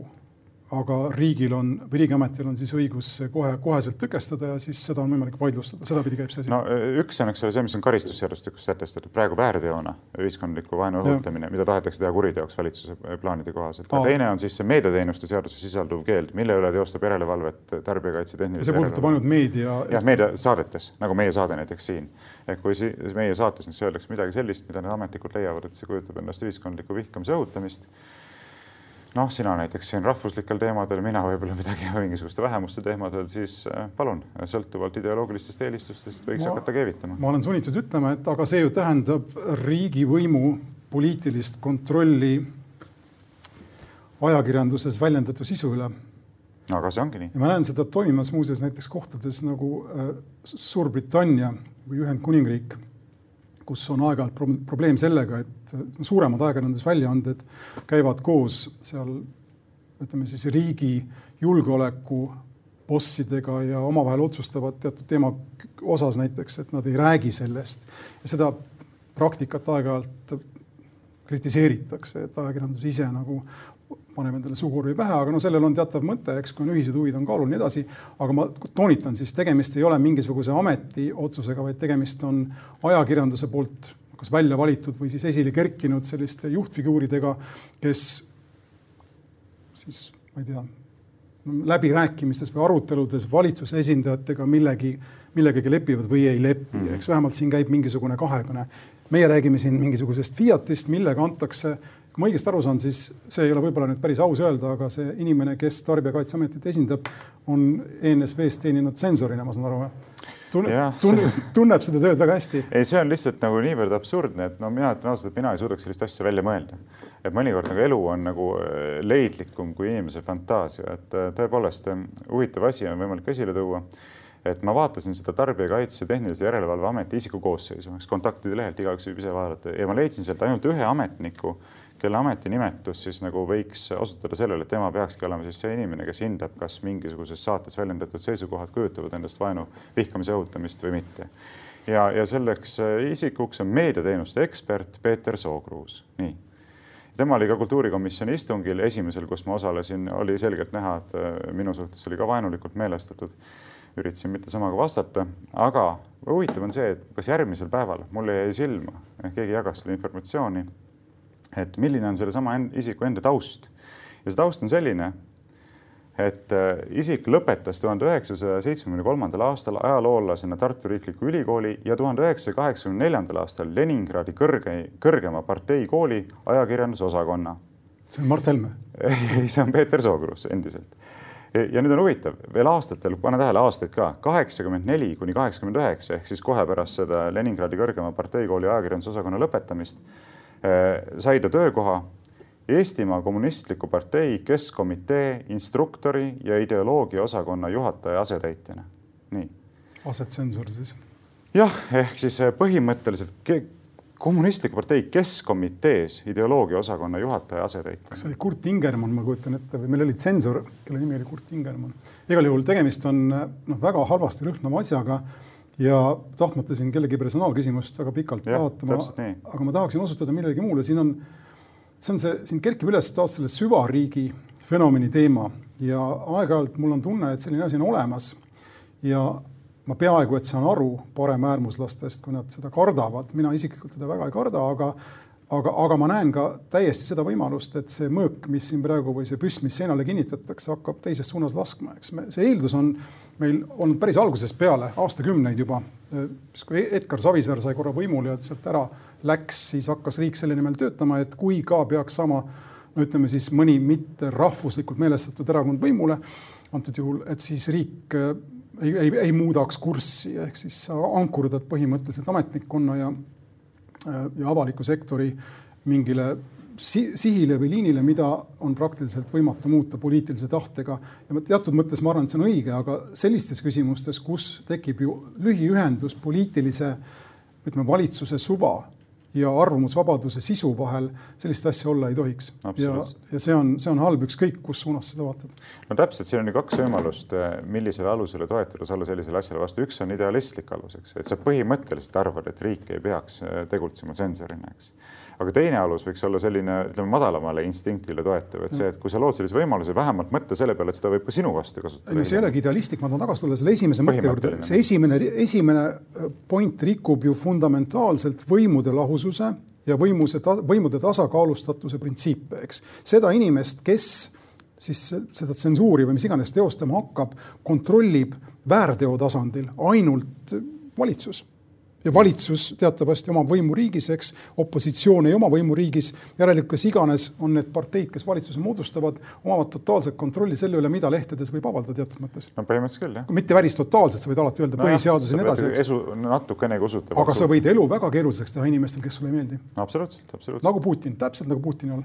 aga riigil on või Riigiametil on siis õigus kohe, koheselt tõkestada ja siis seda on võimalik vaidlustada, sedapidi käib see asi. no üks on, eks ole, see, mis on karistusseadustikus sätestatud praegu väärteona, ühiskondliku vaenu õhutamine, mida tahetakse teha kuriteoks valitsuse plaanide kohaselt. teine on siis see meediateenuste seaduses sisalduv keeld, mille üle teostab järelevalvet Tarbijakaitse Tehnilise. see puudutab ainult meedia. jah, meediasaadetes, nagu meie saade näiteks siin. Et kui si meie saates nüüd öeldakse midagi sellist, mida need ametnikud leiavad, et see kujutab endast ühiskondliku vihkamise õhutamist noh, sina näiteks siin rahvuslikel teemadel, mina võib-olla midagi [LAUGHS] mingisuguste vähemuste teemadel, siis äh, palun, sõltuvalt ideoloogilistest eelistustest võiks ma, hakata keevitama. ma olen sunnitud ütlema, et aga see ju tähendab riigivõimu poliitilist kontrolli ajakirjanduses väljendatu sisu üle. aga see ongi nii. ja ma näen seda toimimas muuseas näiteks kohtades nagu äh, Suurbritannia või Ühendkuningriik, kus on aeg-ajalt pro probleem sellega, et suuremad ajakirjandusväljaanded käivad koos seal ütleme siis riigi julgeoleku bossidega ja omavahel otsustavad teatud teema osas näiteks, et nad ei räägi sellest. Ja seda praktikat aeg-ajalt kritiseeritakse, et ajakirjandus ise nagu paneb endale sugugi pähe, aga no sellel on teatav mõte, eks, kui on ühised huvid, on kaalul, nii edasi. aga ma toonitan siis, tegemist ei ole mingisuguse ameti otsusega, vaid tegemist on ajakirjanduse poolt kas välja valitud või siis esile kerkinud selliste juhtfiguuridega, kes siis ma ei tea, läbirääkimistes või aruteludes valitsuse esindajatega millegi, millegagi lepivad või ei lepi mm, -hmm. eks vähemalt siin käib mingisugune kahekõne. meie räägime siin mingisugusest Fiatist, millega antakse kui ma õigesti aru saan, siis see ei ole võib-olla nüüd päris aus öelda, aga see inimene, kes Tarbijakaitseametit esindab, on ENSV-s teeninud tsensorina, ma saan aru tunneb, tunneb, tunneb seda tööd väga hästi. ei, see on lihtsalt nagu niivõrd absurdne, et no mina ütlen ausalt, et mina ei suudaks sellist asja välja mõelda. et mõnikord nagu elu on nagu äh, leidlikum kui inimese fantaasia, et äh, tõepoolest äh, huvitav asi on võimalik esile tuua et ma vaatasin seda Tarbijakaitse Tehnilise Järelevalve Ameti isikukoosseisu, eks kontaktide lehelt igaüks võib ise vaadata ja ma leidsin sealt ainult ühe ametniku kelle ametinimetus siis nagu võiks osutada sellele, et tema peakski olema siis see inimene, kes hindab, kas mingisuguses saates väljendatud seisukohad kujutavad endast vaenu vihkamise õhutamist või mitte. ja, ja selleks isikuks on meediateenuste ekspert Peeter Sookruus, nii. Tema oli ka kultuurikomisjoni istungil, esimesel, kus ma osalesin, oli selgelt näha, et äh, minu suhtes oli ka vaenulikult meelestatud. üritasin mitte samaga vastata, aga huvitav on see, et kas järgmisel päeval mulle jäi silma, keegi jagas seda informatsiooni et milline on sellesama isiku enda taust. ja see taust on selline, et äh, isik lõpetas tuhande üheksasaja seitsmekümne kolmandal aastal ajaloolasena Tartu Riikliku Ülikooli ja tuhande üheksasaja kaheksakümne neljandal aastal Leningradi kõrge, kõrgema parteikooli ajakirjandusosakonna. see on Mart Helme? [LAUGHS] ei, see on Peeter Sookruus endiselt. ja nüüd on huvitav, veel aastatel, pane tähele, aastaid ka, kaheksakümmend neli kuni kaheksakümmend üheksa ehk siis kohe pärast seda Leningradi kõrgema parteikooli ajakirjandusosakonna lõpetamist sai ta töökoha Eestimaa Kommunistliku Partei Keskkomitee instruktori ja ideoloogia osakonna juhataja asetäitjana. nii. asetsensoril siis? jah, ehk siis äh, põhimõtteliselt kommunistliku partei keskkomitees ideoloogia osakonna juhataja asetäitja. kas see oli Kurt Ingermann, ma kujutan ette, või meil oli tsensor, kelle nimi oli Kurt Ingermann. igal juhul tegemist on noh, väga halvasti lõhnava asjaga ja tahtmata siin kellegi personaalküsimust väga pikalt vaatama, aga ma tahaksin osutada millelegi muule, siin on, see on see, siin kerkib üles taas selle süvariigi fenomeni teema. Ja aeg-ajalt mul on tunne, et selline asi on olemas. ja ma peaaegu et saan aru paremäärmuslastest, kui nad seda kardavad, mina isiklikult teda väga ei karda, aga aga, aga ma näen ka täiesti seda võimalust, et see mõõk, mis siin praegu või see püss, mis seinale kinnitatakse, hakkab teises suunas laskma, eks me, see eeldus on meil olnud päris algusest peale, aastakümneid juba. siis kui Edgar Savisaar sai korra võimule ja sealt ära läks, siis hakkas riik selle nimel töötama, et kui ka peaks sama no ütleme siis mõni mitte rahvuslikult meelestatud erakond võimule, antud juhul, et siis riik äh, ei, ei, ei muudaks kurssi, ehk siis ankurdad põhimõtteliselt ametnikkonna ja, ja avaliku sektori mingile si sihile või liinile, mida on praktiliselt võimatu muuta poliitilise tahtega. ja teatud mõttes ma arvan, et see on õige, aga sellistes küsimustes, kus tekib ju lühiühendus poliitilise, ütleme valitsuse suva ja arvamusvabaduse sisu vahel sellist asja olla ei tohiks. ja, ja see on, see on halb, ükskõik kus suunas seda vaatad. no täpselt, siin on ju kaks võimalust, millisele alusele toetudes olla sellisele asjale vastu. üks on idealistlik alus, eks, et sa põhimõtteliselt arvad, et riik ei peaks tegutsema tsensorina, eks aga teine alus võiks olla selline, ütleme, madalamale instinktile toetav, et see, et kui sa lood sellise võimaluse, vähemalt mõtle selle peale, et seda võib ka sinu vastu kasutada. no see ei olegi idealistlik, ma tahan tagasi tulla selle esimese mõtte juurde, see esimene, esimene äh, point rikub ju fundamentaalselt võimude lahususe ja võimuse, võimude tasakaalustatuse printsiipe, eks. seda inimest, kes siis seda tsensuuri või mis iganes teostama hakkab, kontrollib väärteo tasandil ainult valitsus ja valitsus teatavasti omab võimu riigis, eks, opositsioon ei oma võimu riigis. järelikult, kes iganes on need parteid, kes valitsuse moodustavad, omavad totaalset kontrolli selle üle, mida lehtedes võib avaldada teatud mõttes. no põhimõtteliselt küll, jah. mitte päris totaalselt, sa võid alati öelda no põhiseadus ja nii edasi. esu natukenegi usutav. aga sa võid elu väga keeruliseks teha inimestel, kes sulle ei meeldi. absoluutselt, absoluutselt. nagu Putin, täpselt nagu Putinil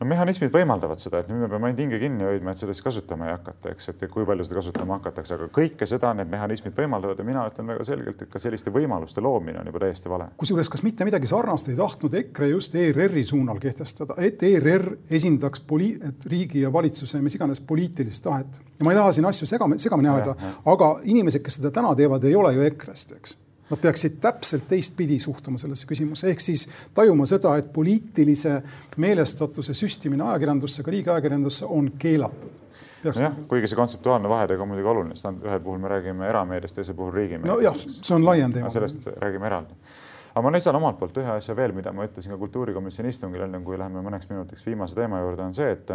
no mehhanismid võimaldavad seda, et nüüd me peame ainult hinge kinni hoidma, et seda siis kasutama ei hakata, eks, et kui palju seda kasutama hakatakse, aga kõike seda need mehhanismid võimaldavad ja mina ütlen väga selgelt, et ka selliste võimaluste võimaluste loomine on juba täiesti vale. kusjuures, kas mitte midagi sarnast ei tahtnud EKRE just ERR-i suunal kehtestada, et ERR esindaks poli-, riigi ja valitsuse mis iganes poliitilist tahet. ja ma ei taha siin asju segama, segamini ajada, aga inimesed, kes seda täna teevad, ei ole ju EKRE-st, eks Nad peaksid täpselt teistpidi suhtuma sellesse küsimusse, ehk siis tajuma seda, et poliitilise meelestatuse süstimine ajakirjandusse, ka riigiajakirjandusse on keelatud jah, kuigi see kontseptuaalne vahetegu on muidugi oluline, sest ühel puhul me räägime erameediast, teisel puhul riigimeediast. nojah, see on laiem teema. sellest räägime eraldi. aga ma lisan omalt poolt ühe asja veel, mida ma ütlesin ka kultuurikomisjoni istungil, enne kui läheme mõneks minutiks viimase teema juurde, on see, et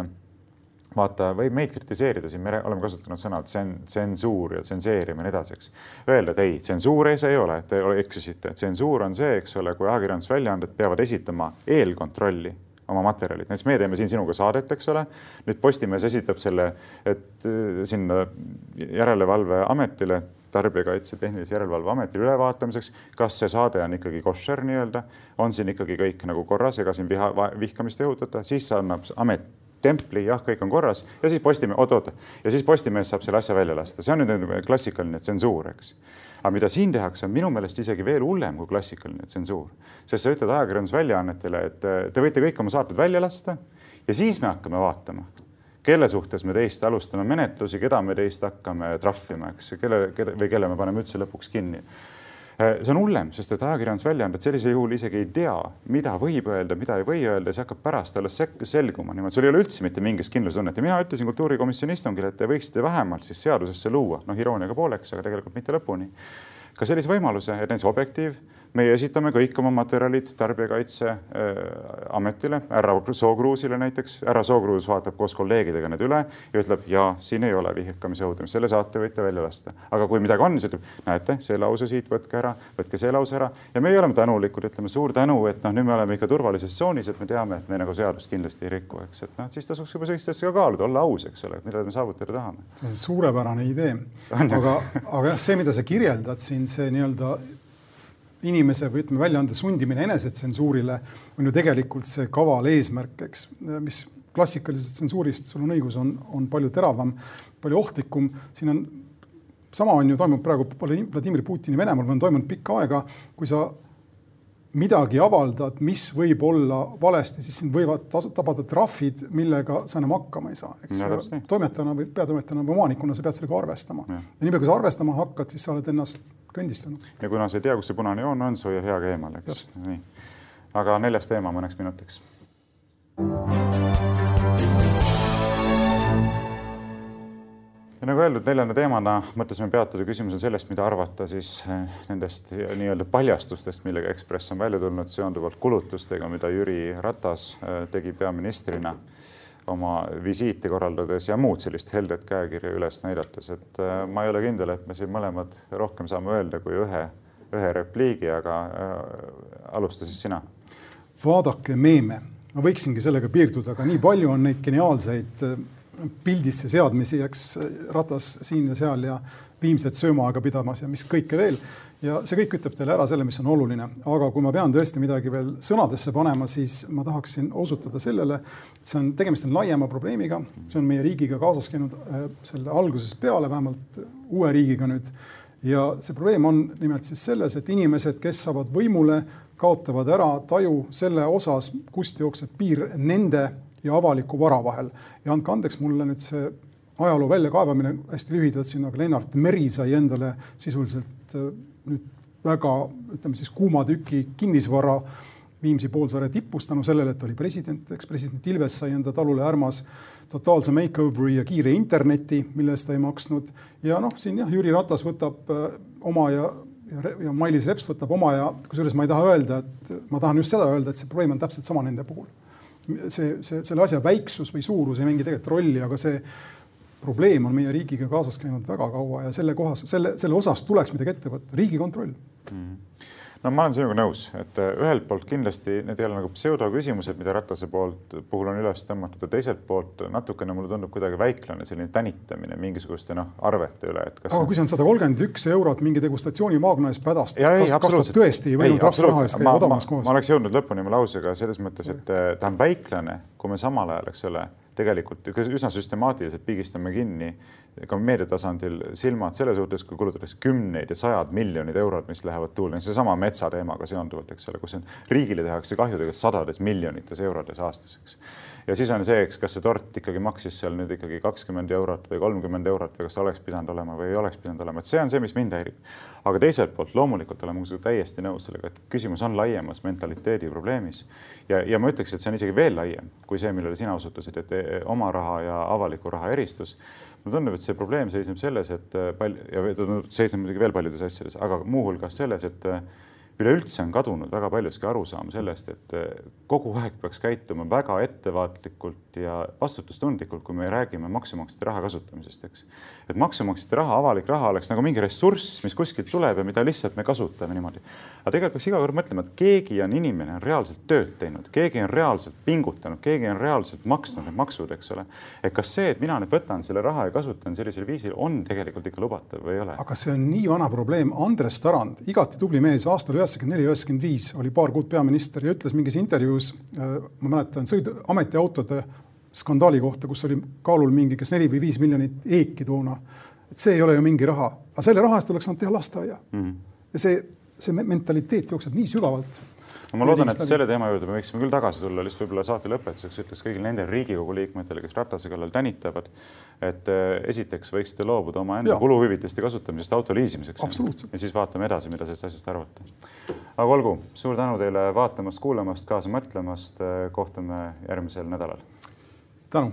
vaata, võib meid kritiseerida, siin me oleme kasutanud sõna tsen-, tsensuur ja tsenseerimine ja nii edasi, eks. Öelda, et ei, tsensuur see ei ole, te eksisite, tsensuur on see, eks ole, kui ajakirjandusväljaanded peavad esitama eelkontrolli oma materjalid, näiteks meie teeme siin sinuga saadet, eks ole. nüüd Postimees esitab selle, et äh, sinna järelevalveametile, Tarbijakaitse Tehnilise Järelevalve Ametile ülevaatamiseks, kas see saade on ikkagi koššer nii-öelda, on siin ikkagi kõik nagu korras, ega siin viha, vihkamist ei õhutata, siis annab amet templi, jah, kõik on korras ja siis Postimees, oot-oot, ja siis Postimees saab selle asja välja lasta, see on nüüd klassikaline tsensuur, eks. Aga mida siin tehakse, on minu meelest isegi veel hullem kui klassikaline tsensuur, sest sa ütled ajakirjandusväljaannetele, et te võite kõik oma saated välja lasta ja siis me hakkame vaatama, kelle suhtes me teist alustame menetlusi, keda me teist hakkame trahvima, eks, kelle, kelle või kelle me paneme üldse lõpuks kinni. Äh, see on hullem, sest et ajakirjandusväljaanded sellisel juhul isegi ei tea, mida võib öelda, mida ei või öelda, see hakkab pärast alles selguma niimoodi, sul ei ole üldse mitte mingit kindlustunnet. Ja mina ütlesin kultuurikomisjoni istungil, et te võiksite vähemalt siis seadusesse luua, noh, irooniaga pooleks, aga tegelikult mitte lõpuni, ka sellise võimaluse, et näiteks Objektiiv meie esitame kõik oma materjalid Tarbijakaitseametile äh,, härra Sookruusile näiteks. härra Sookruus vaatab koos kolleegidega need üle ja ütleb, ja siin ei ole vihkamise õhutamist, selle saate võite välja lasta. aga kui midagi on, siis ütleb, näete, see lause siit võtke ära, võtke see lause ära ja meie oleme tänulikud, ütleme suur tänu, et noh, nüüd me oleme ikka turvalises tsoonis, et me teame, et me nagu seadust kindlasti ei riku, eks, et noh, siis tasuks juba sellist asja kaaluda, olla aus, eks ole, mida me saavutada tahame. see on suurepärane idee, aga, aga jah, see, mida sa kirjeldad siin, see nii-öelda inimese või ütleme, väljaande sundimine enesetsensuurile on ju tegelikult see kaval eesmärk, eks, mis klassikalisest tsensuurist, sul on õigus, on, on palju teravam, palju ohtlikum. siin on, sama on ju toimub praegu Vladimir Putini Venemaal on toimunud pikka aega, kui sa midagi avaldad, mis võib olla valesti, siis sind võivad tabada trahvid, millega sa enam hakkama ei saa, eks. toimetajana või peatoimetajana või omanikuna sa pead sellega arvestama. ja niipea, kui sa arvestama hakkad, siis sa oled ennast kõndistanud. ja kuna sa ei tea, kus see punane joon on, siis hoia hea ka eemal, eks. nii, aga neljas teema mõneks minutiks. Ja nagu öeldud, neljanda teemana mõtlesime peatuda. Küsimusel sellest, mida arvata siis eh, nendest nii-öelda paljastustest, millega Ekspress on välja tulnud seonduvalt kulutustega, mida Jüri Ratas eh, tegi peaministrina oma visiiti korraldades ja muud sellist heldet käekirja üles näidates, et äh, ma ei ole kindel, et me siin mõlemad rohkem saame öelda kui ühe, ühe repliigi, aga alusta siis sina. vaadake meeme, ma võiksingi sellega piirduda, aga nii palju on neid geniaalseid pildisse seadmisi, eks Ratas siin ja seal ja Viimset söömaaega pidamas ja mis kõike veel. Ja see kõik ütleb teile ära selle, mis on oluline, aga kui ma pean tõesti midagi veel sõnadesse panema, siis ma tahaksin osutada sellele, et see on, tegemist on laiema probleemiga, see on meie riigiga kaasas käinud äh, selle algusest peale, vähemalt uue riigiga nüüd. ja see probleem on nimelt siis selles, et inimesed, kes saavad võimule, kaotavad ära taju selle osas, kust jookseb piir nende ja avaliku vara vahel. ja andke andeks mulle nüüd see ajaloo väljakaevamine hästi lühidalt siin, aga Lennart Meri sai endale sisuliselt äh, nüüd väga, ütleme siis kuuma tüki kinnisvara Viimsi poolsaare tipus tänu sellele, et oli president, eks president Ilves sai enda talule Ärmas totaalse makeoveri ja kiire interneti, mille eest ta ei maksnud. ja noh, siin jah, Jüri Ratas võtab äh, oma ja, ja, ja Mailis Reps võtab oma ja kusjuures ma ei taha öelda, et ma tahan just seda öelda, et see probleem on täpselt sama nende puhul. See, see, selle asja väiksus või suurus ei mängi tegelikult rolli, aga see probleem on meie riigiga kaasas käinud väga kaua ja selle kohas, selle, selle osas tuleks midagi ette võtta, Riigikontroll. Mm no ma olen sinuga nõus, et äh, ühelt poolt kindlasti need ei ole nagu pseudoküsimused, mida Ratase poolt puhul on üles tõmmatud ja teiselt poolt natukene mulle tundub kuidagi väiklane selline tänitamine mingisuguste noh, arvete üle, et kas. aga kui see on sada kolmkümmend üks eurot mingi degustatsiooni Vaagna eest pädastas, kas, kas ta tõesti ei võinud rahvusraha eest käia odavamas kohas? ma oleks jõudnud lõpuni oma lausega selles mõttes, et äh, ta on väiklane, kui me samal ajal, eks ole tegelikult üsna süstemaatiliselt pigistame kinni ka meedia tasandil silmad selle suhtes, kui kulutatakse kümneid ja sajad miljonid eurod, mis lähevad tuulde, seesama metsateemaga seonduvalt, eks ole, kus on, riigile tehakse kahju tegelikult sadades miljonites eurodes aastas, eks ja siis on see, eks, kas see tort ikkagi maksis seal nüüd ikkagi kakskümmend eurot või kolmkümmend eurot või kas ta oleks pidanud olema või ei oleks pidanud olema, et see on see, mis mind häirib. aga teiselt poolt loomulikult olen ma täiesti nõus sellega, et küsimus on laiemas mentaliteedi probleemis. ja, ja ma ütleks, et see on isegi veel laiem kui see, millele sina osutasid, et e, oma raha ja avaliku raha eristus mulle tundub, et see probleem seisneb selles, et palju ja seisneb muidugi veel paljudes asjades, aga muuhulgas selles, et üleüldse on kadunud väga paljuski arusaam sellest, et eh, kogu aeg peaks käituma väga ettevaatlikult ja vastutustundlikult, kui me räägime maksumaksjate raha kasutamisest, eks. et maksumaksjate raha, avalik raha oleks nagu mingi ressurss, mis kuskilt tuleb ja mida lihtsalt me kasutame niimoodi. aga tegelikult peaks iga kord mõtlema, et keegi on inimene, on reaalselt tööd teinud, keegi on reaalselt pingutanud, keegi on reaalselt maksnud need maksud, eks ole. et kas see, et mina nüüd võtan selle raha ja kasutan sellisel viisil, on tegelikult ikka lubatav või ei ole? aga see on nii vana probleem, Andres Tarand, igati tubli mees, aastal üheksakümmend neli, üheksakümmend viis oli paar kuud peaminister ja ütles mingis intervjuus, äh, ma mäletan, sõidu, ametiautode skandaali kohta, kus oli kaalul mingi kas neli või viis miljonit eeki toona. et see ei ole ju mingi raha, aga selle raha eest oleks saanud teha lasteaia mm. -hmm. ja see, see mentaliteet jookseb nii sügavalt no ma loodan, et selle teema juurde me võiksime küll tagasi tulla, lihtsalt võib-olla saate lõpetuseks ütleks kõigile nendele Riigikogu liikmetele, kes Ratase kallal tänitavad, et äh, esiteks võiksite loobuda omaenda kuluhüvitiste kasutamisest auto liisimiseks. ja siis vaatame edasi, mida sellest asjast arvata. aga olgu, suur tänu teile vaatamast, kuulamast, kaasa mõtlemast. Kohtume järgmisel nädalal. tänu.